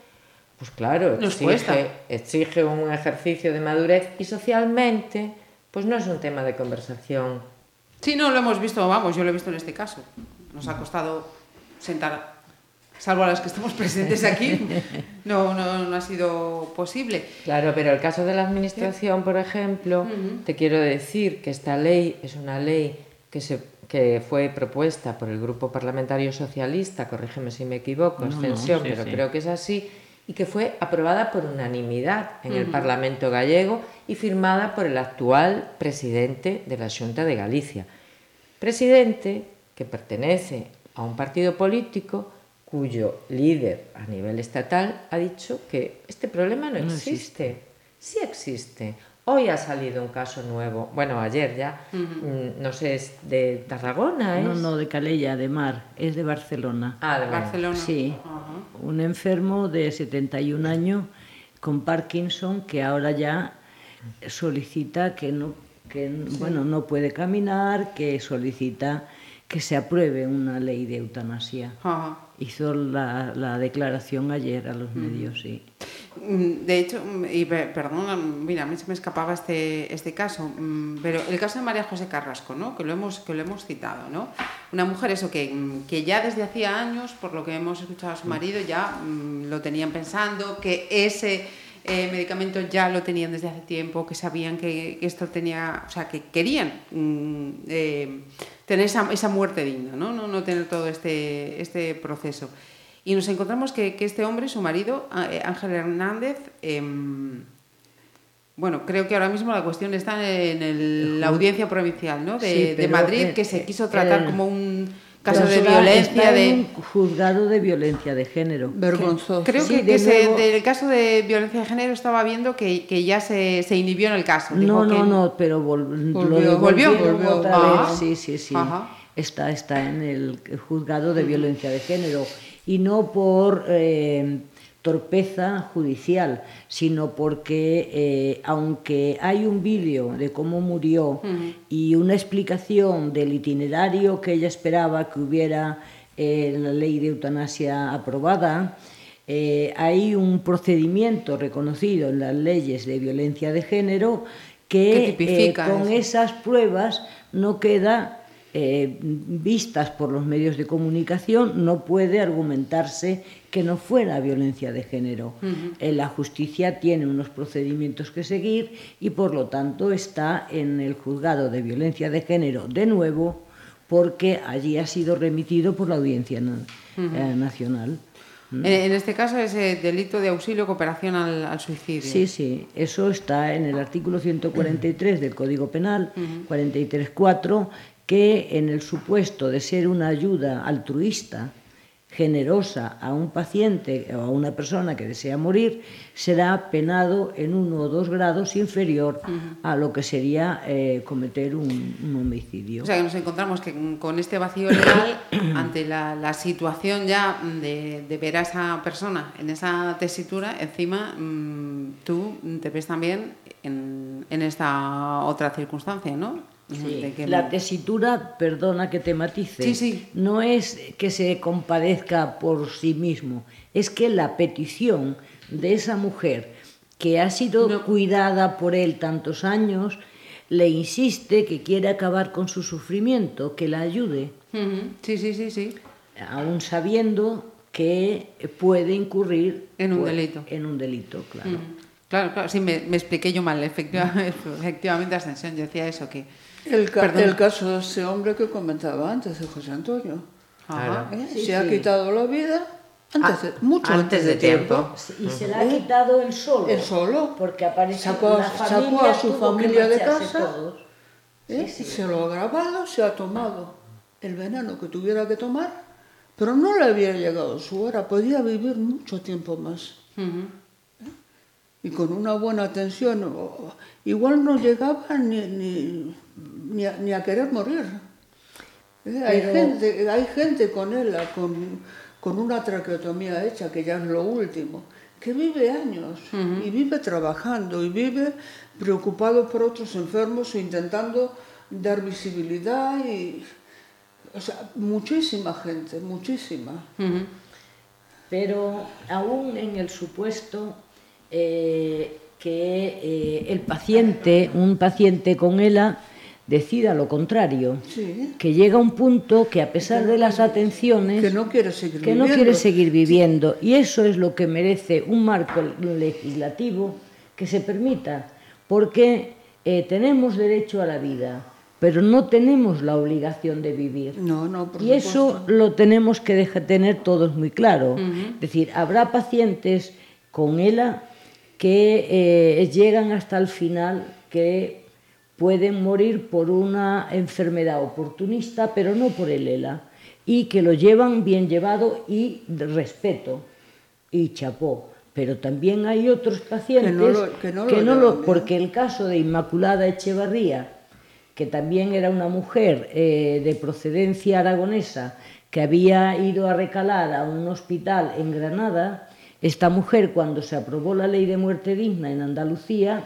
[SPEAKER 4] pues claro, exige, exige un ejercicio de madurez y socialmente pues no es un tema de conversación.
[SPEAKER 2] Sí, no, lo hemos visto, vamos, yo lo he visto en este caso. Nos ha costado sentar, salvo a las que estamos presentes aquí, no, no, no ha sido posible.
[SPEAKER 4] Claro, pero el caso de la administración, por ejemplo, uh -huh. te quiero decir que esta ley es una ley que, se, que fue propuesta por el Grupo Parlamentario Socialista, corrígeme si me equivoco,
[SPEAKER 3] no,
[SPEAKER 4] extensión,
[SPEAKER 3] no, sí,
[SPEAKER 4] pero
[SPEAKER 3] sí.
[SPEAKER 4] creo que es así, y que fue aprobada por unanimidad en el uh -huh. Parlamento gallego y firmada por el actual presidente de la Xunta de Galicia. Presidente que pertenece a un partido político cuyo líder a nivel estatal ha dicho que este problema no,
[SPEAKER 3] No
[SPEAKER 4] existe.
[SPEAKER 3] existe.
[SPEAKER 4] Sí existe. Hoy ha salido un caso nuevo, bueno, ayer ya,
[SPEAKER 2] Uh -huh.
[SPEAKER 4] mm, no sé, es de Tarragona, ¿es?
[SPEAKER 3] No, no, de Calella, de Mar, es de Barcelona.
[SPEAKER 4] Ah, de
[SPEAKER 2] Barcelona.
[SPEAKER 3] Sí, un enfermo de 71 años con Parkinson que ahora ya solicita que no, que, bueno, no puede caminar, que solicita que se apruebe una ley de eutanasia.
[SPEAKER 2] Ajá.
[SPEAKER 3] Hizo la, la declaración ayer a los medios, sí.
[SPEAKER 2] Mm, De hecho, mm, y pe- perdón, mira, a mí se me escapaba este, este caso, mm, pero el caso de María José Carrasco, ¿no? que, lo hemos, que lo hemos citado, ¿no? una mujer eso que, mm, que ya desde hacía años, por lo que hemos escuchado a su marido, ya mm, lo tenían pensando, que ese eh, medicamento ya lo tenían desde hace tiempo, que sabían que, que esto tenía, o sea, que querían mm, eh, tener esa, esa muerte digna, ¿no? No, no tener todo este, este proceso. Y nos encontramos que, que este hombre, su marido, eh, Ángel Hernández, em, bueno, creo que ahora mismo la cuestión está en el- la audiencia provincial ¿no? de,
[SPEAKER 3] Sí,
[SPEAKER 2] de
[SPEAKER 3] pero,
[SPEAKER 2] Madrid,
[SPEAKER 3] eh,
[SPEAKER 2] que se
[SPEAKER 3] eh,
[SPEAKER 2] quiso tratar
[SPEAKER 3] el-
[SPEAKER 2] como un caso
[SPEAKER 3] Pero
[SPEAKER 2] de violencia
[SPEAKER 3] está
[SPEAKER 2] de...
[SPEAKER 3] en un juzgado de violencia de género.
[SPEAKER 5] Vergonzoso.
[SPEAKER 2] Creo
[SPEAKER 3] Sí,
[SPEAKER 2] que,
[SPEAKER 3] de
[SPEAKER 2] que se-
[SPEAKER 3] nuevo-
[SPEAKER 2] del caso de violencia de género estaba viendo que, que ya se, se inhibió en el caso. Dijo
[SPEAKER 3] No, no,
[SPEAKER 2] que-
[SPEAKER 3] no, pero vol-
[SPEAKER 5] Volvió,
[SPEAKER 3] lo
[SPEAKER 2] volvió,
[SPEAKER 5] volvió.
[SPEAKER 3] otra
[SPEAKER 2] Ah.
[SPEAKER 3] vez. Sí, sí, sí.
[SPEAKER 2] Ajá.
[SPEAKER 3] Está, está en el juzgado de violencia de género y no por eh, torpeza judicial, sino porque eh, aunque hay un vídeo de cómo murió y una explicación del itinerario que ella esperaba que hubiera eh, la ley de eutanasia aprobada, eh, hay un procedimiento reconocido en las leyes de violencia de género
[SPEAKER 2] Que
[SPEAKER 3] eh, con esas pruebas no queda vistas por los medios de comunicación, no puede argumentarse que no fuera violencia de género. Eh, la justicia tiene unos procedimientos que seguir y por lo tanto está en el juzgado de violencia de género de nuevo porque allí ha sido remitido por la Audiencia eh, Nacional.
[SPEAKER 2] En, este caso es el delito de auxilio cooperación al, suicidio.
[SPEAKER 3] Sí, sí, eso está en el artículo 143 del Código Penal, 43.4, que en el supuesto de ser una ayuda altruista, generosa a un paciente o a una persona que desea morir, será penado en uno o dos grados inferior a lo que sería eh, cometer un, homicidio.
[SPEAKER 2] O sea, que nos encontramos que con este vacío legal, ante la, situación ya de, ver a esa persona en esa tesitura, encima mm, tú te ves también en, en esta otra circunstancia, ¿no?
[SPEAKER 3] La tesitura, perdona que te matice, no es que se compadezca por sí mismo, es que la petición de esa mujer que ha sido cuidada por él tantos años, le insiste que quiere acabar con su sufrimiento, que la ayude.
[SPEAKER 2] Sí, sí, sí, sí.
[SPEAKER 3] Aún sabiendo que puede incurrir
[SPEAKER 2] en un delito.
[SPEAKER 3] En un delito, claro.
[SPEAKER 2] Claro, claro, sí, me, expliqué yo mal, efectivamente, efectivamente, Ascensión, yo decía eso, que
[SPEAKER 5] el, el, caso de ese hombre que comentaba antes, de José Antonio. ¿Eh? se ha quitado la vida antes de, ah, mucho antes, de, tiempo.
[SPEAKER 3] Y se la ha quitado él solo.
[SPEAKER 5] Él solo.
[SPEAKER 3] Porque aparece
[SPEAKER 5] sacó, una sacó a su familia de casa. ¿eh? Se lo ha grabado, se ha tomado el veneno que tuviera que tomar, pero no le había llegado su hora, podía vivir mucho tiempo más y con una buena atención, igual no llegaba ni, ni, ni, a, querer morir. ¿Eh? Hay, gente, hay gente con él, con, con, una traqueotomía hecha, que ya es lo último, que vive años y vive trabajando y vive preocupado por otros enfermos e intentando dar visibilidad y... O sea, muchísima gente, muchísima.
[SPEAKER 3] Pero aún en el supuesto eh, que eh, el paciente, un paciente con ELA, decida lo contrario, que llega a un punto que a pesar de las atenciones,
[SPEAKER 5] que no quiere seguir,
[SPEAKER 3] que viviendo. No quiere seguir viviendo. Y eso es lo que merece un marco legislativo que se permita, porque eh, tenemos derecho a la vida, pero no tenemos la obligación de vivir.
[SPEAKER 5] No, no,
[SPEAKER 3] y eso lo tenemos que tener todos muy claro. Es decir, habrá pacientes con ELA que eh, llegan hasta el final, que pueden morir por una enfermedad oportunista, pero no por el ELA, y que lo llevan bien llevado y respeto y chapó. Pero también hay otros pacientes que no lo, porque el caso de Inmaculada Echevarría, que también era una mujer eh, de procedencia aragonesa, que había ido a recalar a un hospital en Granada, esta mujer, cuando se aprobó la ley de muerte digna en Andalucía,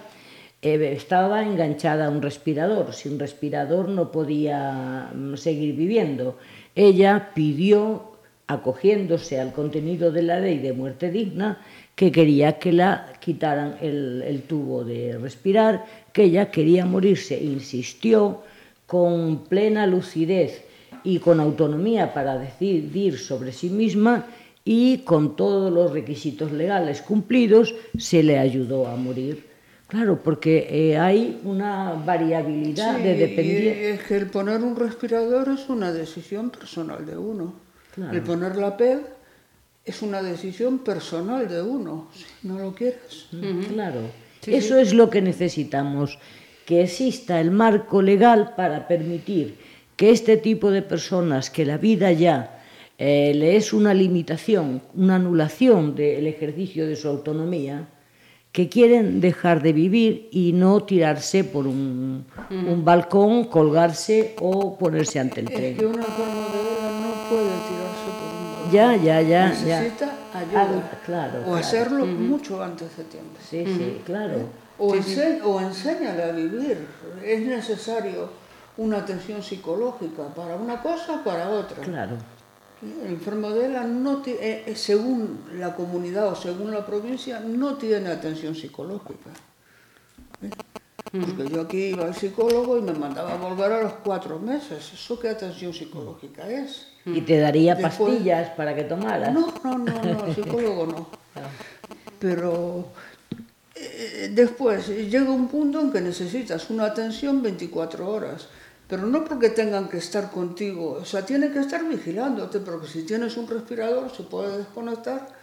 [SPEAKER 3] estaba enganchada a un respirador. Sin respirador no podía mm, seguir viviendo. Ella pidió, acogiéndose al contenido de la ley de muerte digna, que quería que la quitaran el, el tubo de respirar, que ella quería morirse. Insistió con plena lucidez y con autonomía para decidir sobre sí misma y con todos los requisitos legales cumplidos se le ayudó a morir. Claro, porque eh, hay una variabilidad de dependencia.
[SPEAKER 5] Es que el poner un respirador es una decisión personal de uno. El poner la PEG es una decisión personal de uno. Si no lo quieres.
[SPEAKER 3] Claro. Eso es lo que necesitamos, que exista el marco legal para permitir que este tipo de personas que la vida ya eh, le es una limitación, una anulación del ejercicio de su autonomía, que quieren dejar de vivir y no tirarse por un, un balcón, colgarse o ponerse ante el tren.
[SPEAKER 5] Es que una forma de no puede tirarse por un balcón.
[SPEAKER 3] Ya, ya, ya.
[SPEAKER 5] Necesita ayuda.
[SPEAKER 3] claro,
[SPEAKER 5] o hacerlo mucho antes de tiempo.
[SPEAKER 3] Sí, sí, claro.
[SPEAKER 5] O,
[SPEAKER 3] sí,
[SPEAKER 5] o enséñale a vivir. Es necesario una atención psicológica para una cosa o para otra.
[SPEAKER 3] Claro.
[SPEAKER 5] El enfermo de ELA, no eh, eh, según la comunidad o según la provincia, no tiene atención psicológica. Porque yo aquí iba al psicólogo y me mandaba a volver a los cuatro meses. ¿Eso qué atención psicológica es?
[SPEAKER 3] Y te daría pastillas para que tomaras.
[SPEAKER 5] No, no, no, no, el psicólogo no. Pero eh, después llega un punto en que necesitas una atención 24 horas. Pero no porque tengan que estar contigo, o sea, tienen que estar vigilándote, porque si tienes un respirador se puede desconectar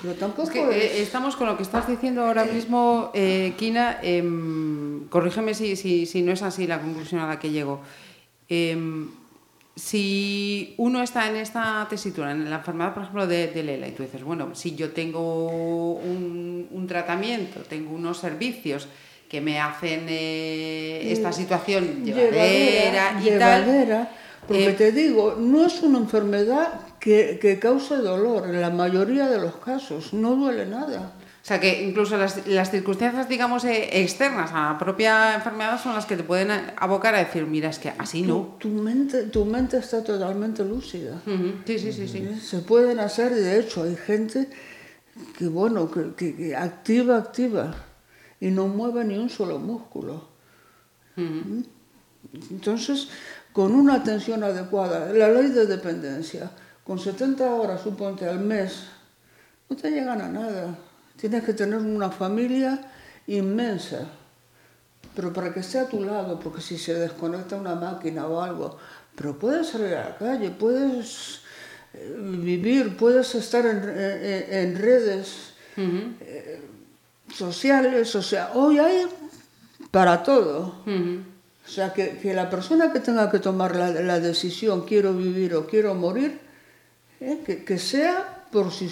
[SPEAKER 5] pero tampoco
[SPEAKER 2] eh, estamos con lo que estás diciendo ahora mismo, eh, Kina. Em, corrígeme si, si, si, no es así la conclusión a la que llego. Em, si uno está en esta tesitura, en la enfermedad, por ejemplo, de, Lela, y tú dices, bueno, si yo tengo un, tratamiento, tengo unos servicios que me hacen eh, esta situación llevadera, y tal.
[SPEAKER 5] Porque te digo, no es una enfermedad que, que cause dolor, en la mayoría de los casos, no duele nada.
[SPEAKER 2] O sea que incluso las, las circunstancias, digamos, eh, externas a la propia enfermedad son las que te pueden abocar a decir, mira, es que así no.
[SPEAKER 5] Tu, mente, tu mente está totalmente lúcida.
[SPEAKER 2] Sí, sí, sí, sí.
[SPEAKER 5] Se pueden hacer, de hecho, hay gente que, bueno, que, que, activa, activa y no mueve ni un solo músculo. ¿Mm? Entonces, con una atención adecuada, la ley de dependencia, con 70 horas, suponte, al mes, no te llegan a nada. Tienes que tener una familia inmensa, pero para que esté a tu lado, porque si se desconecta una máquina o algo, pero puedes salir a la calle, puedes eh, vivir, puedes estar en, redes eh, sociales, o sea, hoy hay para todo. O sea, que, que, la persona que tenga que tomar la, la decisión, quiero vivir o quiero morir, ¿eh? que, que, sea por si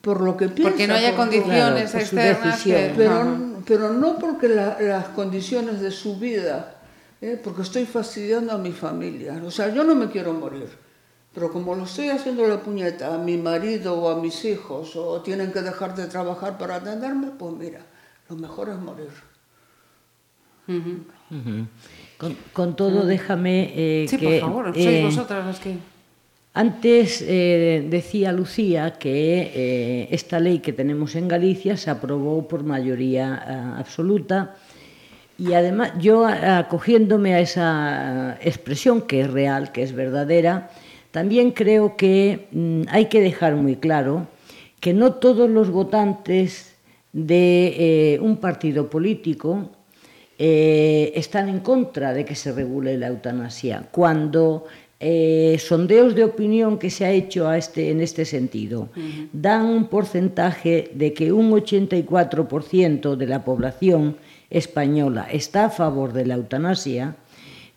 [SPEAKER 5] por lo que piensa.
[SPEAKER 2] Porque no haya condiciones externas. Que...
[SPEAKER 5] Pero, pero, no porque la, las condiciones de su vida, ¿eh? porque estoy fastidiando a mi familia. O sea, yo no me quiero morir. Pero como lo estoy haciendo la puñeta a mi marido o a mis hijos, o tienen que dejar de trabajar para atenderme, pues mira, lo mejor es morir.
[SPEAKER 3] Uh -huh. Uh -huh. Con, con, todo, déjame eh,
[SPEAKER 2] sí,
[SPEAKER 3] que...
[SPEAKER 2] por favor, sois eh, vosotras las que...
[SPEAKER 3] Antes eh, decía Lucía que eh, esta ley que tenemos en Galicia se aprobó por mayoría uh, absoluta y además yo acogiéndome a esa expresión que es real, que es verdadera, también creo que mm, hay que dejar muy claro que no todos los votantes de eh, un partido político eh, están en contra de que se regule la eutanasia, cuando eh, sondeos de opinión que se ha hecho a este, en este sentido uh -huh. dan un porcentaje de que un 84% de la población española está a favor de la eutanasia,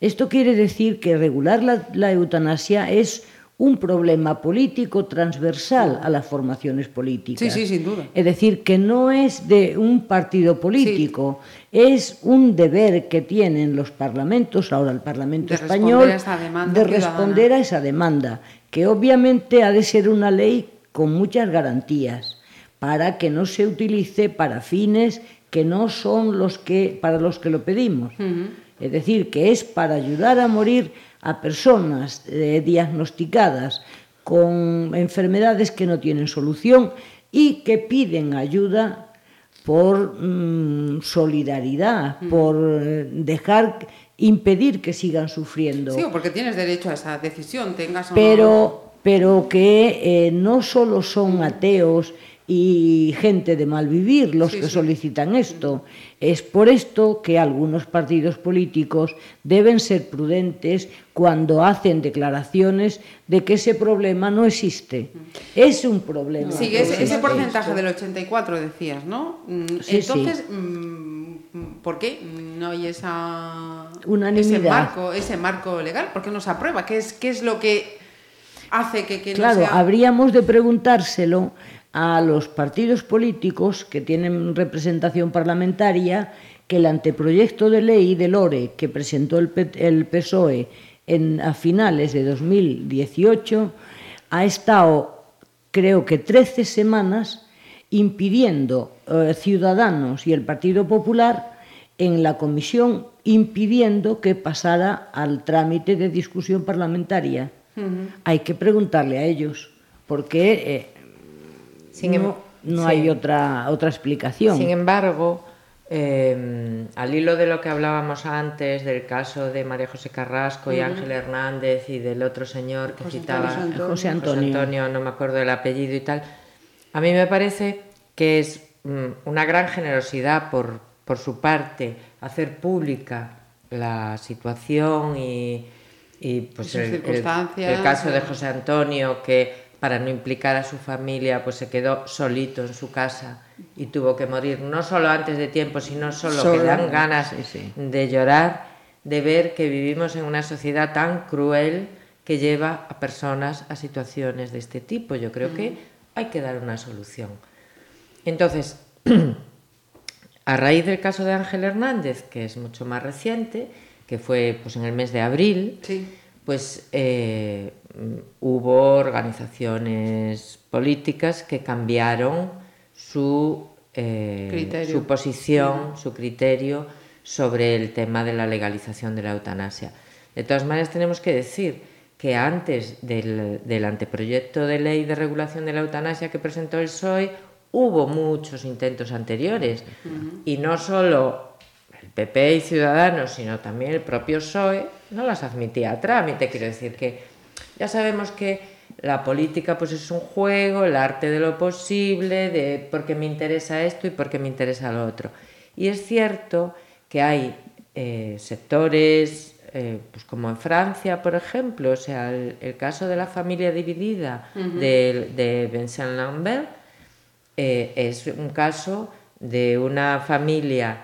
[SPEAKER 3] esto quiere decir que regular la, la eutanasia es un problema político transversal a las formaciones políticas.
[SPEAKER 2] Sí, sí, sin duda.
[SPEAKER 3] Es decir, que no es de un partido político, sí. es un deber que tienen los parlamentos, ahora el Parlamento
[SPEAKER 2] de
[SPEAKER 3] español,
[SPEAKER 2] responder
[SPEAKER 3] de responder
[SPEAKER 2] ciudadana.
[SPEAKER 3] a esa demanda, que obviamente ha de ser una ley con muchas garantías para que no se utilice para fines que no son los que para los que lo pedimos. Uh -huh. Es decir, que es para ayudar a morir a personas eh, diagnosticadas con enfermedades que no tienen solución y que piden ayuda por mmm, solidaridad, mm. por eh, dejar impedir que sigan sufriendo.
[SPEAKER 2] Sí, porque tienes derecho a esa decisión, tengas o
[SPEAKER 3] pero,
[SPEAKER 2] no.
[SPEAKER 3] Pero que eh, no solo son ateos y gente de mal vivir los sí, que sí. solicitan esto. Es por esto que algunos partidos políticos deben ser prudentes cuando hacen declaraciones de que ese problema no existe. Es un problema.
[SPEAKER 2] Sí, ese, ese porcentaje del 84 decías, ¿no? Mm, sí, Entonces, mm, ¿por qué no hay esa
[SPEAKER 3] unanimidad?
[SPEAKER 2] Ese marco, ese marco legal, ¿por qué no se aprueba? ¿Qué es, qué es lo que hace que, que
[SPEAKER 3] claro,
[SPEAKER 2] no sea...
[SPEAKER 3] habríamos de preguntárselo a los partidos políticos que tienen representación parlamentaria que el anteproyecto de ley de Lore que presentó el, el PSOE en, a finales de 2018 ha estado, creo que 13 semanas, impidiendo eh, Ciudadanos y el Partido Popular en la comisión, impidiendo que pasara al trámite de discusión parlamentaria. Uh -huh. Hay que preguntarle a ellos, porque eh, sin no, em- no sí. hay otra, otra explicación.
[SPEAKER 4] Sin embargo, Eh, al hilo de lo que hablábamos antes, del caso de María José Carrasco y Ángel Hernández y del otro señor que citaba,
[SPEAKER 3] José Antonio.
[SPEAKER 4] no me acuerdo del apellido y tal, a mí me parece que es mm, una gran generosidad por, por su parte hacer pública la situación y, y pues el, el, el, caso de José Antonio que para no implicar a su familia pues se quedó solito en su casa y tuvo que morir no solo antes de tiempo sino solo, solo que dan ganas sí, sí. de llorar de ver que vivimos en una sociedad tan cruel que lleva a personas a situaciones de este tipo yo creo mm. que hay que dar una solución entonces A raíz del caso de Ángel Hernández, que es mucho más reciente, que fue pues, en el mes de abril,
[SPEAKER 2] sí.
[SPEAKER 4] pues eh, hubo organizaciones políticas que cambiaron su, eh, su posición, sí. su criterio sobre el tema de la legalización de la eutanasia. De todas maneras, tenemos que decir que antes del, del anteproyecto de ley de regulación de la eutanasia que presentó el PSOE, hubo muchos intentos anteriores uh -huh. y no solo el PP y Ciudadanos, sino también el propio PSOE no las admitía a trámite. Quiero decir que ya sabemos que la política pues es un juego, el arte de lo posible, de por qué me interesa esto y por qué me interesa lo otro. Y es cierto que hay eh, sectores, eh, pues como en Francia, por ejemplo, o sea, el, el caso de la familia dividida uh -huh. de, de Vincent Lambert, eh, es un caso de una familia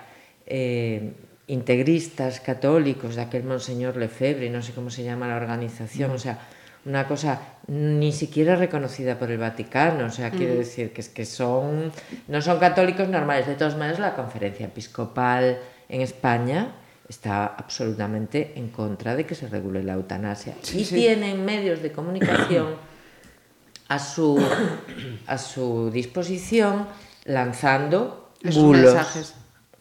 [SPEAKER 4] integristas católicos, de aquel Monseñor Lefebvre, no sé cómo se llama la organización, mm. o sea, una cosa ni siquiera reconocida por el Vaticano, o sea, mm. quiero decir que es que son no son católicos normales, de todas maneras la conferencia episcopal en España está absolutamente en contra de que se regule la eutanasia sí, y sí. tienen medios de comunicación a su, a su disposición lanzando bulos, mensajes.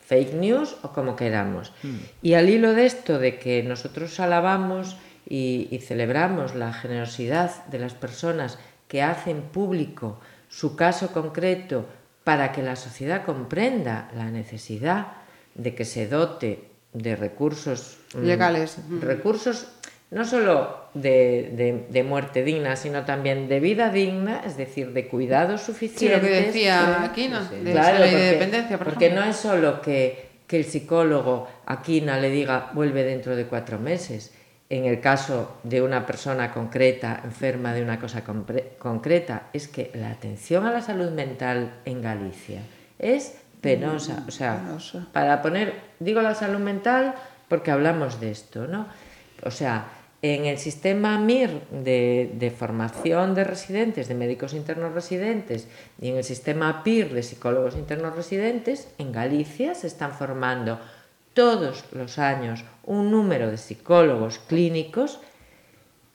[SPEAKER 4] Fake news o como queramos. Mm. Y al hilo de esto, de que nosotros alabamos y, y celebramos la generosidad de las personas que hacen público su caso concreto para que la sociedad comprenda la necesidad de que se dote de recursos
[SPEAKER 2] legales,
[SPEAKER 4] recursos no solo de, de, de, muerte digna, sino también de vida digna, es decir, de cuidados suficientes.
[SPEAKER 2] Sí, lo que decía Aquina,
[SPEAKER 4] sí, sí. de claro, porque, de dependencia, por Porque ejemplo. no es solo que, que el psicólogo Aquina le diga vuelve dentro de cuatro meses, en el caso de una persona concreta, enferma de una cosa concreta, es que la atención a la salud mental en Galicia es penosa. O sea, penosa. para poner, digo la salud mental porque hablamos de esto, ¿no? O sea, en el sistema MIR de, de, formación de residentes, de médicos internos residentes, y en el sistema PIR de psicólogos internos residentes, en Galicia se están formando todos los años un número de psicólogos clínicos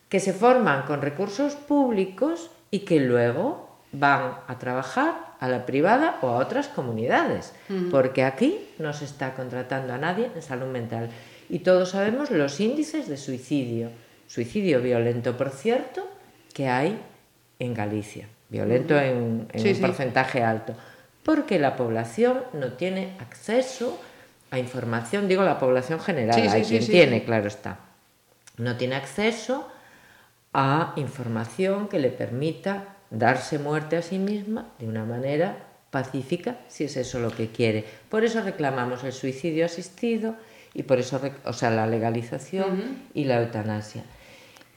[SPEAKER 4] que se forman con recursos públicos y que luego van a trabajar a la privada o a otras comunidades, porque aquí no se está contratando a nadie en salud mental y todos sabemos los índices de suicidio, suicidio violento, por cierto, que hay en Galicia, violento en, en sí, un sí. porcentaje alto, porque la población no tiene acceso a información, digo la población general, sí, hay quien tiene, claro está, no tiene acceso a información que le permita darse muerte a sí misma de una manera pacífica, si es eso lo que quiere. Por eso reclamamos el suicidio asistido, y por eso, o sea, la legalización uh -huh. y la eutanasia.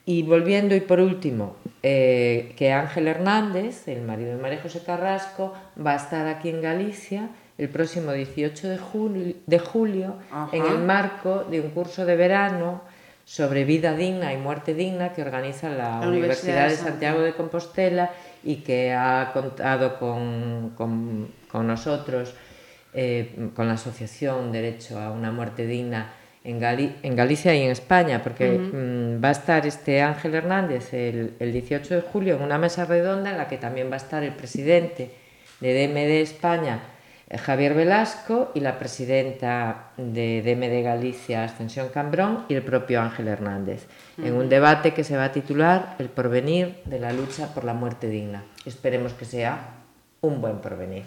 [SPEAKER 4] Y volviendo, y por último, eh, que Ángel Hernández, el marido de María José Carrasco, va a estar aquí en Galicia el próximo 18 de julio, de julio en el marco de un curso de verano sobre vida digna y muerte digna que organiza la, la Universidad, Universidad de Santiago de Compostela y que ha contado con, con, con nosotros eh, con la Asociación Derecho a una Muerte Digna en, Gali en Galicia y en España, porque uh -huh. mm, va a estar este Ángel Hernández el, el 18 de julio en una mesa redonda en la que también va a estar el presidente de DMD España, eh, Javier Velasco, y la presidenta de DMD Galicia, Ascensión Cambrón, y el propio Ángel Hernández, uh -huh. en un debate que se va a titular El porvenir de la lucha por la muerte digna. Esperemos que sea un buen porvenir.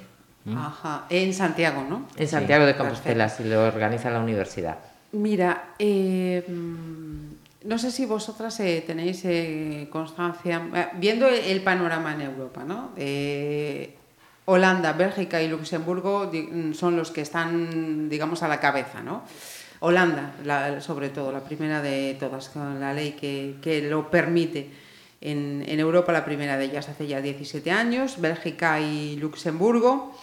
[SPEAKER 2] Ajá, en Santiago, ¿no?
[SPEAKER 4] En Santiago de Compostela, si lo organiza la universidad.
[SPEAKER 2] Mira, eh, no sé si vosotras eh, tenéis eh, constancia, eh, viendo el panorama en Europa, ¿no? Eh, Holanda, Bélgica y Luxemburgo di- son los que están, digamos, a la cabeza, ¿no? Holanda, la- sobre todo, la primera de todas, con la ley que, que lo permite. En, en Europa, la primera de ellas hace ya 17 años, Bélgica y Luxemburgo.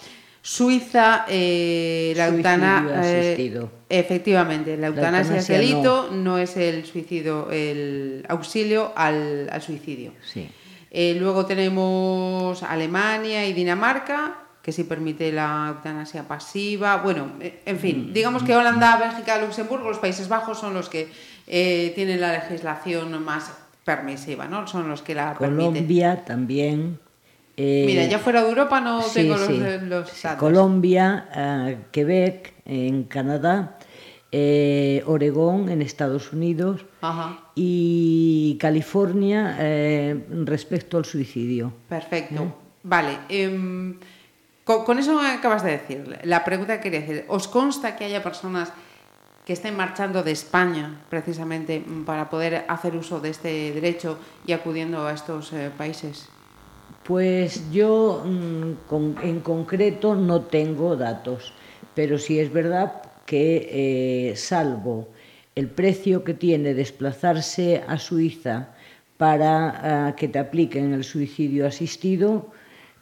[SPEAKER 2] Suiza, eh, la
[SPEAKER 3] Suicidio
[SPEAKER 2] eutana- eh, efectivamente, la eutanasia es
[SPEAKER 3] eutanasia
[SPEAKER 2] delito, no. es el suicidio, el auxilio al, al suicidio.
[SPEAKER 3] Sí.
[SPEAKER 2] Eh, luego tenemos Alemania y Dinamarca, que sí permite la eutanasia pasiva. Bueno, eh, en
[SPEAKER 3] Mm,
[SPEAKER 2] fin, digamos que Holanda, Bélgica, Luxemburgo, los Países Bajos son los que eh, tienen la legislación más permisiva, ¿no? Son los que la permiten.
[SPEAKER 3] Colombia también. Eh,
[SPEAKER 2] Mira, ya fuera de Europa no
[SPEAKER 3] sí,
[SPEAKER 2] tengo
[SPEAKER 3] sí.
[SPEAKER 2] los,
[SPEAKER 3] Sí,
[SPEAKER 2] datos.
[SPEAKER 3] Colombia, eh, Quebec en Canadá, eh, Oregón en Estados Unidos
[SPEAKER 2] Ajá.
[SPEAKER 3] y California eh, respecto al suicidio.
[SPEAKER 2] Perfecto. Vale. em, con, con eso acabas de decir, la pregunta que quería decir, ¿os consta que haya personas que estén marchando de España precisamente para poder hacer uso de este derecho y acudiendo a estos eh, países?
[SPEAKER 3] Pues yo mm, en concreto no tengo datos, pero sí es verdad que eh, salvo el precio que tiene desplazarse a Suiza para ah, que te apliquen el suicidio asistido,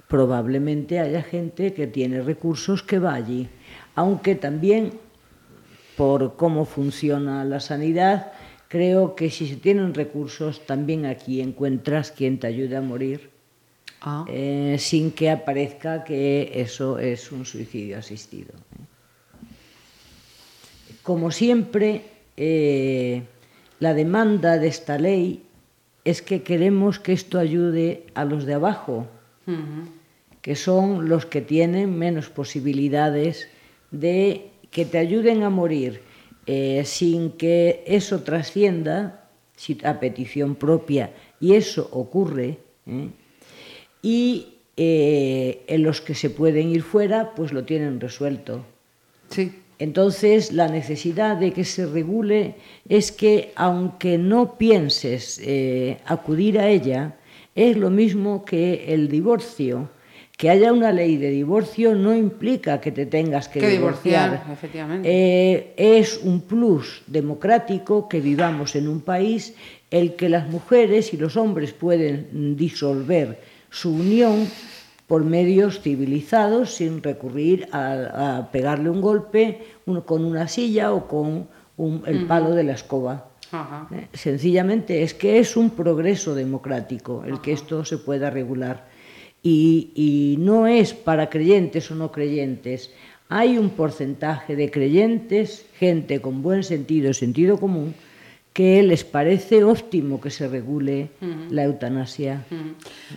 [SPEAKER 3] probablemente haya gente que tiene recursos que va allí, aunque también por cómo funciona la sanidad, creo que si se tienen recursos, también aquí encuentras quien te ayude a morir
[SPEAKER 2] Ah.
[SPEAKER 3] eh, sin que aparezca que eso es un suicidio asistido. Como siempre, eh, la demanda de esta ley es que queremos que esto ayude a los de abajo, que son los que tienen menos posibilidades de que te ayuden a morir eh, sin que eso trascienda a petición propia y eso ocurre. ¿eh? Y eh, en los que se pueden ir fuera, pues lo tienen resuelto.
[SPEAKER 2] Sí.
[SPEAKER 3] Entonces, la necesidad de que se regule es que, aunque no pienses eh, acudir a ella, es lo mismo que el divorcio. Que haya una ley de divorcio no implica que te tengas que,
[SPEAKER 2] Que divorciar,
[SPEAKER 3] divorciar.
[SPEAKER 2] efectivamente.
[SPEAKER 3] Eh, es un plus democrático que vivamos en un país el que las mujeres y los hombres pueden disolver su unión por medios civilizados sin recurrir a, a pegarle un golpe con una silla o con un- el palo de la escoba.
[SPEAKER 2] Ajá.
[SPEAKER 3] Eh, Sencillamente es que es un progreso democrático el que esto se pueda regular. Y, y no es para creyentes o no creyentes. Hay un porcentaje de creyentes, gente con buen sentido, sentido común, que les parece óptimo que se regule la eutanasia.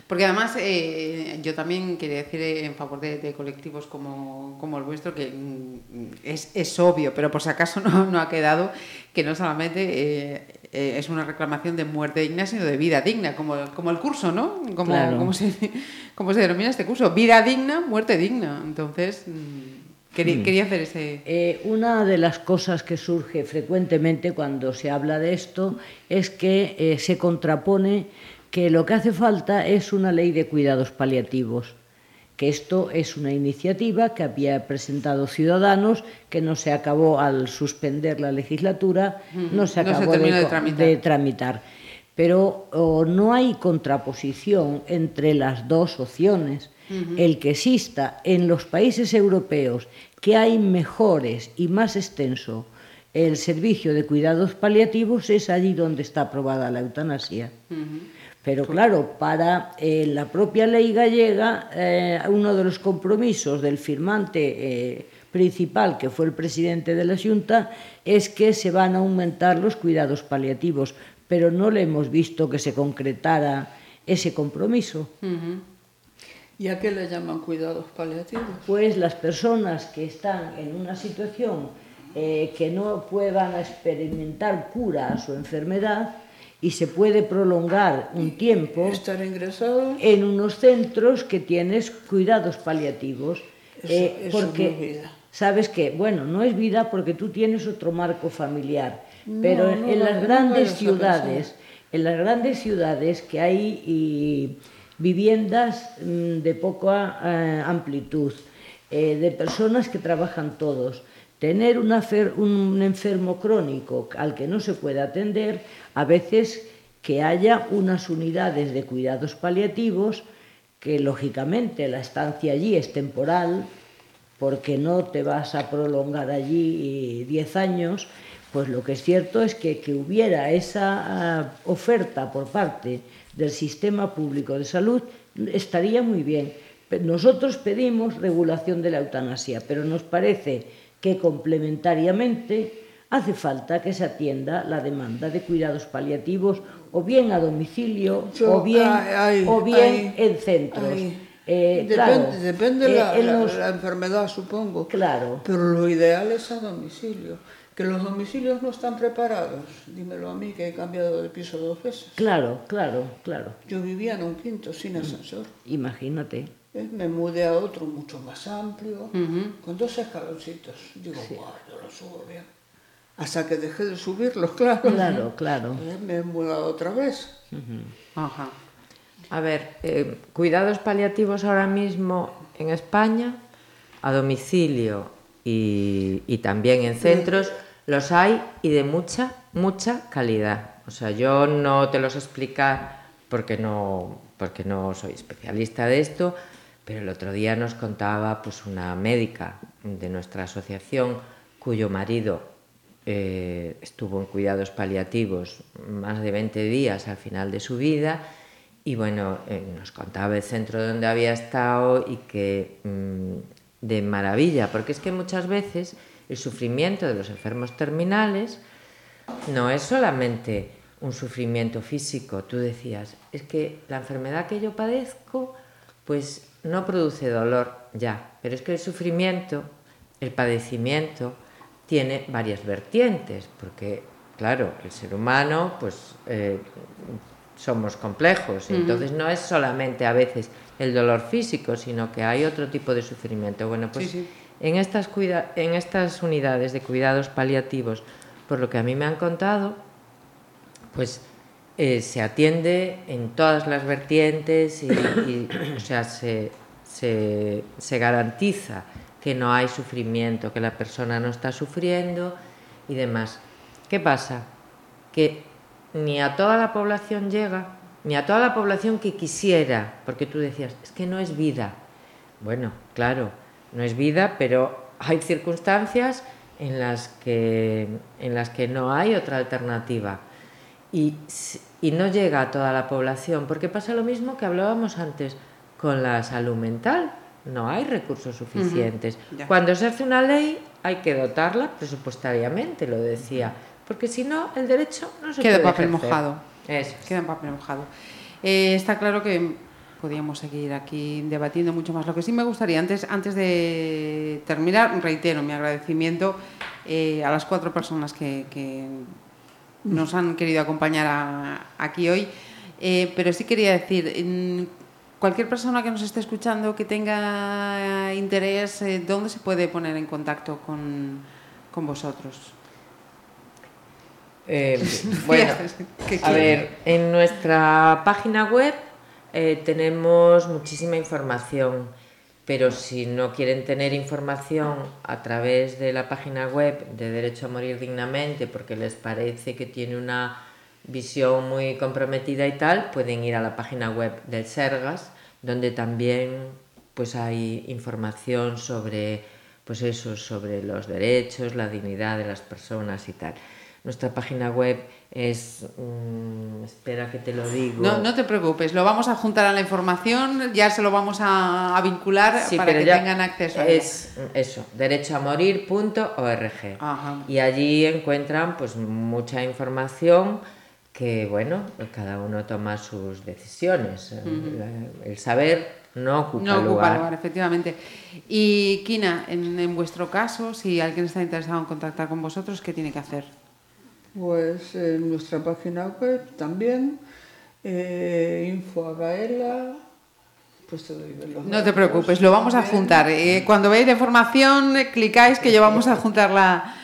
[SPEAKER 2] Porque además eh, yo también quería decir en favor de, de colectivos como, como el vuestro que mm, es, es obvio, pero por si acaso no, no ha quedado que no solamente eh, eh, es una reclamación de muerte digna, sino de vida digna, como, como el curso, ¿no? Como,
[SPEAKER 3] Claro.
[SPEAKER 2] como, se, como se denomina este curso, vida digna, muerte digna. Entonces, mm, quería, quería hacer ese...
[SPEAKER 3] Eh, una de las cosas que surge frecuentemente cuando se habla de esto es que eh, se contrapone que lo que hace falta es una ley de cuidados paliativos, que esto es una iniciativa que había presentado Ciudadanos, que no se acabó al suspender la legislatura, no se
[SPEAKER 2] No se
[SPEAKER 3] acabó
[SPEAKER 2] de tramitar.
[SPEAKER 3] de tramitar. Pero oh, no hay contraposición entre las dos opciones. El que exista en los países europeos que hay mejores y más extenso el servicio de cuidados paliativos es allí donde está aprobada la eutanasia. Pero claro, para eh, la propia ley gallega, eh, uno de los compromisos del firmante eh, principal, que fue el presidente de la Junta, es que se van a aumentar los cuidados paliativos, pero no le hemos visto que se concretara ese compromiso.
[SPEAKER 5] ¿Y a qué le llaman cuidados paliativos?
[SPEAKER 3] Pues las personas que están en una situación eh, que no puedan experimentar cura a su enfermedad y se puede prolongar un tiempo
[SPEAKER 5] Estar ingresados.
[SPEAKER 3] en unos centros que tienes cuidados paliativos.
[SPEAKER 5] Eso, eh, eso porque no es vida.
[SPEAKER 3] sabes que, bueno, no es vida porque tú tienes otro marco familiar, no, pero no, en, las grandes ciudades, en las grandes ciudades que hay y, viviendas mm, de poca eh, amplitud, eh, de personas que trabajan todos, tener fer, un enfermo crónico al que no se puede atender, a veces que haya unas unidades de cuidados paliativos que lógicamente la estancia allí es temporal, porque no te vas a prolongar allí 10 años, pues lo que es cierto es que, que hubiera esa uh, oferta por parte del sistema público de salud estaría muy bien. Nosotros pedimos regulación de la eutanasia, pero nos parece que complementariamente hace falta que se atienda la demanda de cuidados paliativos o bien a domicilio Yo, o bien, hay, o bien hay, en centros.
[SPEAKER 5] Eh, depende, claro, depende eh, la, en los... la, la, enfermedad, supongo.
[SPEAKER 3] Claro.
[SPEAKER 5] Pero lo ideal es a domicilio. Que los domicilios no están preparados. Dímelo a mí, que he cambiado de piso dos veces.
[SPEAKER 3] Claro, claro, claro.
[SPEAKER 5] Yo vivía en un quinto sin ascensor.
[SPEAKER 3] Imagínate.
[SPEAKER 5] Eh, me mudé a otro mucho más amplio, uh -huh. con dos escaloncitos. Digo, sí. wow, yo lo subo bien hasta que dejé de subirlos, claro.
[SPEAKER 3] Claro, claro.
[SPEAKER 5] Eh, me he mudado otra vez.
[SPEAKER 4] Uh -huh. Ajá. A ver, eh, cuidados paliativos ahora mismo en España, a domicilio y, y también en centros, los hay y de mucha, mucha calidad. O sea, yo no te los explicar porque no, porque no soy especialista de esto, pero el otro día nos contaba pues, una médica de nuestra asociación cuyo marido eh, estuvo en cuidados paliativos más de 20 días al final de su vida y bueno, eh, nos contaba el centro donde había estado y que mmm, de maravilla, porque es que muchas veces el sufrimiento de los enfermos terminales no es solamente un sufrimiento físico, tú decías, es que la enfermedad que yo padezco pues no produce dolor ya, pero es que el sufrimiento, el padecimiento, tiene varias vertientes, porque, claro, el ser humano, pues eh, somos complejos, entonces no es solamente a veces el dolor físico, sino que hay otro tipo de sufrimiento. Bueno, pues sí, sí. En, estas unidades de cuidados paliativos, por lo que a mí me han contado, pues eh, se atiende en todas las vertientes y, o sea, se, se, se garantiza que no hay sufrimiento, que la persona no está sufriendo y demás. ¿Qué pasa? Que ni a toda la población llega, ni a toda la población que quisiera, porque tú decías, es que no es vida. Bueno, claro, no es vida, pero hay circunstancias en las que, en las que no hay otra alternativa. Y, y no llega a toda la población, porque pasa lo mismo que hablábamos antes con la salud mental no hay recursos suficientes. Uh -huh. Cuando se hace una ley hay que dotarla presupuestariamente, lo decía, porque si no el derecho no se
[SPEAKER 2] Queda
[SPEAKER 4] puede
[SPEAKER 2] papel
[SPEAKER 4] ejercer.
[SPEAKER 2] mojado.
[SPEAKER 4] Eso.
[SPEAKER 2] Queda en papel mojado. Eh, está claro que podríamos seguir aquí debatiendo mucho más. Lo que sí me gustaría, antes, antes de terminar, reitero mi agradecimiento eh, a las cuatro personas que, que nos han querido acompañar a, aquí hoy. Eh, pero sí quería decir, cualquier persona que nos esté escuchando que tenga interés, eh, ¿dónde se puede poner en contacto con, con vosotros?
[SPEAKER 4] Bueno, a ver, en nuestra página web eh, tenemos muchísima información, pero si no quieren tener información a través de la página web de Derecho a Morir Dignamente, porque les parece que tiene una visión muy comprometida y tal, pueden ir a la página web del Sergas, donde también pues hay información sobre pues eso, sobre los derechos, la dignidad de las personas y tal. Nuestra página web es, mmm, espera que te lo digo.
[SPEAKER 2] No, no te preocupes, lo vamos a juntar a la información, ya se lo vamos a, a vincular
[SPEAKER 4] sí,
[SPEAKER 2] para que tengan acceso a
[SPEAKER 4] Es eso, derechoamorir.org. Y allí encuentran pues mucha información que bueno, cada uno toma sus decisiones. Uh -huh. El saber no ocupa
[SPEAKER 2] no
[SPEAKER 4] lugar.
[SPEAKER 2] ocupa lugar, efectivamente. Y Kina, en, en, vuestro caso, si alguien está interesado en contactar con vosotros, ¿qué tiene que hacer?
[SPEAKER 5] Pues en nuestra página web también, eh, info a Gaela, pues te doy los
[SPEAKER 2] No te preocupes, lo vamos a juntar. Eh, cuando veáis la información, clicáis que yo vamos a juntar la,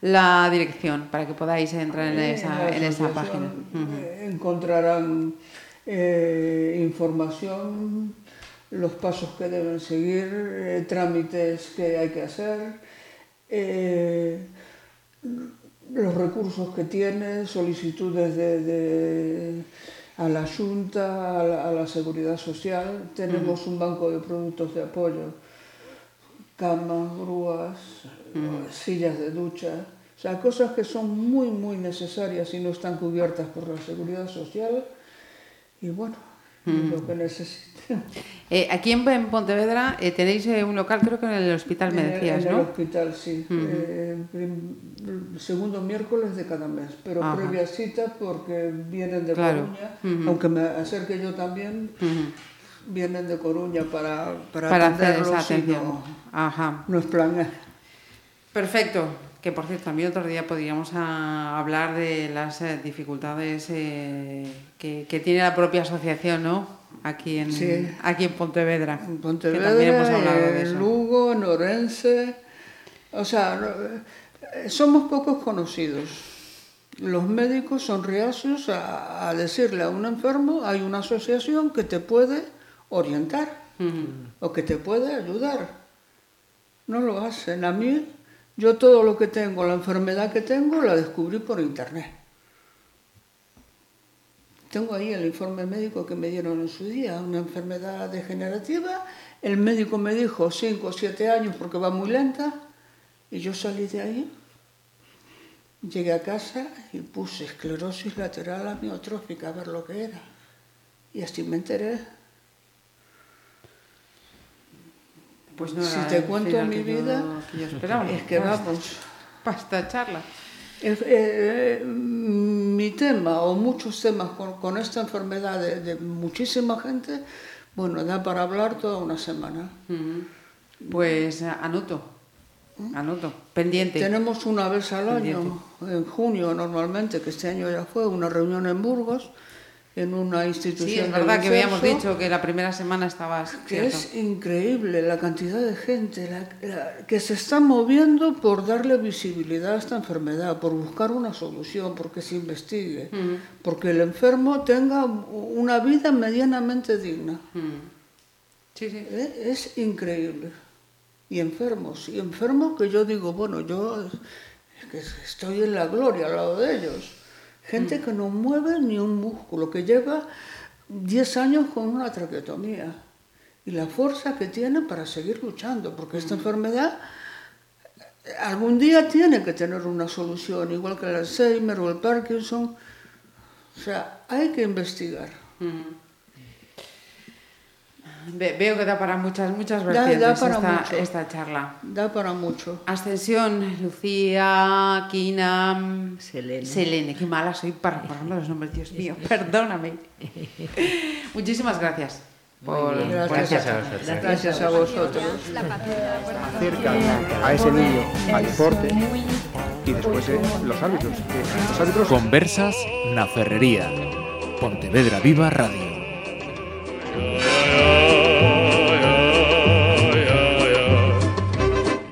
[SPEAKER 2] la dirección para que podáis entrar en esa, en esa página.
[SPEAKER 5] Uh Encontrarán eh, información, los pasos que deben seguir, eh, trámites que hay que hacer, eh, los recursos que tiene, solicitudes de, de a la Xunta, a la, a la Seguridad Social. Tenemos uh -huh. un banco de productos de apoyo, camas, grúas, uh -huh. sillas de ducha. O sea, cosas que son muy, muy necesarias y no están cubiertas por la Seguridad Social. Y bueno, lo que necesiten.
[SPEAKER 2] Eh, aquí en, en Pontevedra eh, tenéis eh, un local, creo que en el hospital me decías,
[SPEAKER 5] en el,
[SPEAKER 2] ¿no?
[SPEAKER 5] En el hospital, sí. eh, segundo miércoles de cada mes, pero
[SPEAKER 2] Ajá.
[SPEAKER 5] previa cita porque vienen de
[SPEAKER 2] Claro.
[SPEAKER 5] Coruña, aunque me acerque yo también, vienen de Coruña para, para,
[SPEAKER 2] Para hacer esa atención.
[SPEAKER 5] No,
[SPEAKER 2] Ajá.
[SPEAKER 5] no es plan.
[SPEAKER 2] Perfecto. Que por cierto, también otro día podríamos a- hablar de las dificultades que, que tiene la propia asociación, ¿no? Aquí en,
[SPEAKER 5] Sí.
[SPEAKER 2] aquí en Pontevedra.
[SPEAKER 5] En
[SPEAKER 2] que
[SPEAKER 5] Pontevedra,
[SPEAKER 2] también hemos hablado de
[SPEAKER 5] en
[SPEAKER 2] eso.
[SPEAKER 5] Lugo, en Orense. O sea, eh, somos pocos conocidos. Los médicos son reacios a, a decirle a un enfermo, hay una asociación que te puede orientar o que te puede ayudar. No lo hacen. A mí, yo todo lo que tengo, la enfermedad que tengo, la descubrí por internet. Tengo ahí el informe médico que me dieron en su día, una enfermedad degenerativa. El médico me dijo 5 o 7 años porque va muy lenta. Y yo salí de ahí, llegué a casa y puse esclerosis lateral amiotrófica a ver lo que era. Y así me enteré.
[SPEAKER 2] Pues no
[SPEAKER 5] Si te cuento mi
[SPEAKER 2] que yo-
[SPEAKER 5] vida,
[SPEAKER 2] que yo
[SPEAKER 5] es que vamos.
[SPEAKER 2] Para esta charla.
[SPEAKER 5] Eh, eh, mi tema o muchos temas con, con esta enfermedad de, de muchísima gente, bueno, da para hablar toda una semana.
[SPEAKER 2] Ujú. Pues eh, anoto. Anoto. Pendiente.
[SPEAKER 5] Tenemos una vez al año, en junio normalmente, que este año ya fue, una reunión en Burgos, en una institución.
[SPEAKER 2] Sí, es verdad que habíamos dicho que la primera semana estabas.
[SPEAKER 5] Que
[SPEAKER 2] cierto.
[SPEAKER 5] es increíble la cantidad de gente la- la- que se está moviendo por darle visibilidad a esta enfermedad, por buscar una solución, porque se investigue, porque el enfermo tenga una vida medianamente digna.
[SPEAKER 2] Mm. Sí, sí.
[SPEAKER 5] ¿Eh? Es increíble. Y enfermos, y enfermos que yo digo, bueno, yo es que estoy en la gloria al lado de ellos. Gente que no mueve ni un músculo, que lleva 10 años con una traqueotomía. Y la fuerza que tiene para seguir luchando, porque esta enfermedad eh, algún día tiene que tener una solución, igual que el Alzheimer o el Parkinson. O sea, hay que investigar.
[SPEAKER 2] Ve- veo que da para muchas, muchas vertientes
[SPEAKER 5] da para
[SPEAKER 2] esta,
[SPEAKER 5] mucho.
[SPEAKER 2] esta charla.
[SPEAKER 5] Da para mucho.
[SPEAKER 2] Ascensión, Lucía, Kina,
[SPEAKER 3] Selene.
[SPEAKER 2] Selene, qué mala soy para recordar los nombres, Dios mío, perdóname. Muchísimas gracias. Por,
[SPEAKER 5] Gracias
[SPEAKER 2] esta
[SPEAKER 4] a vosotros.
[SPEAKER 5] Gracias a vosotros.
[SPEAKER 6] acerca a ese niño al deporte y después eh, los árbitros. que los árbitros
[SPEAKER 1] Conversas na Ferrería. Pontevedra Viva Radio.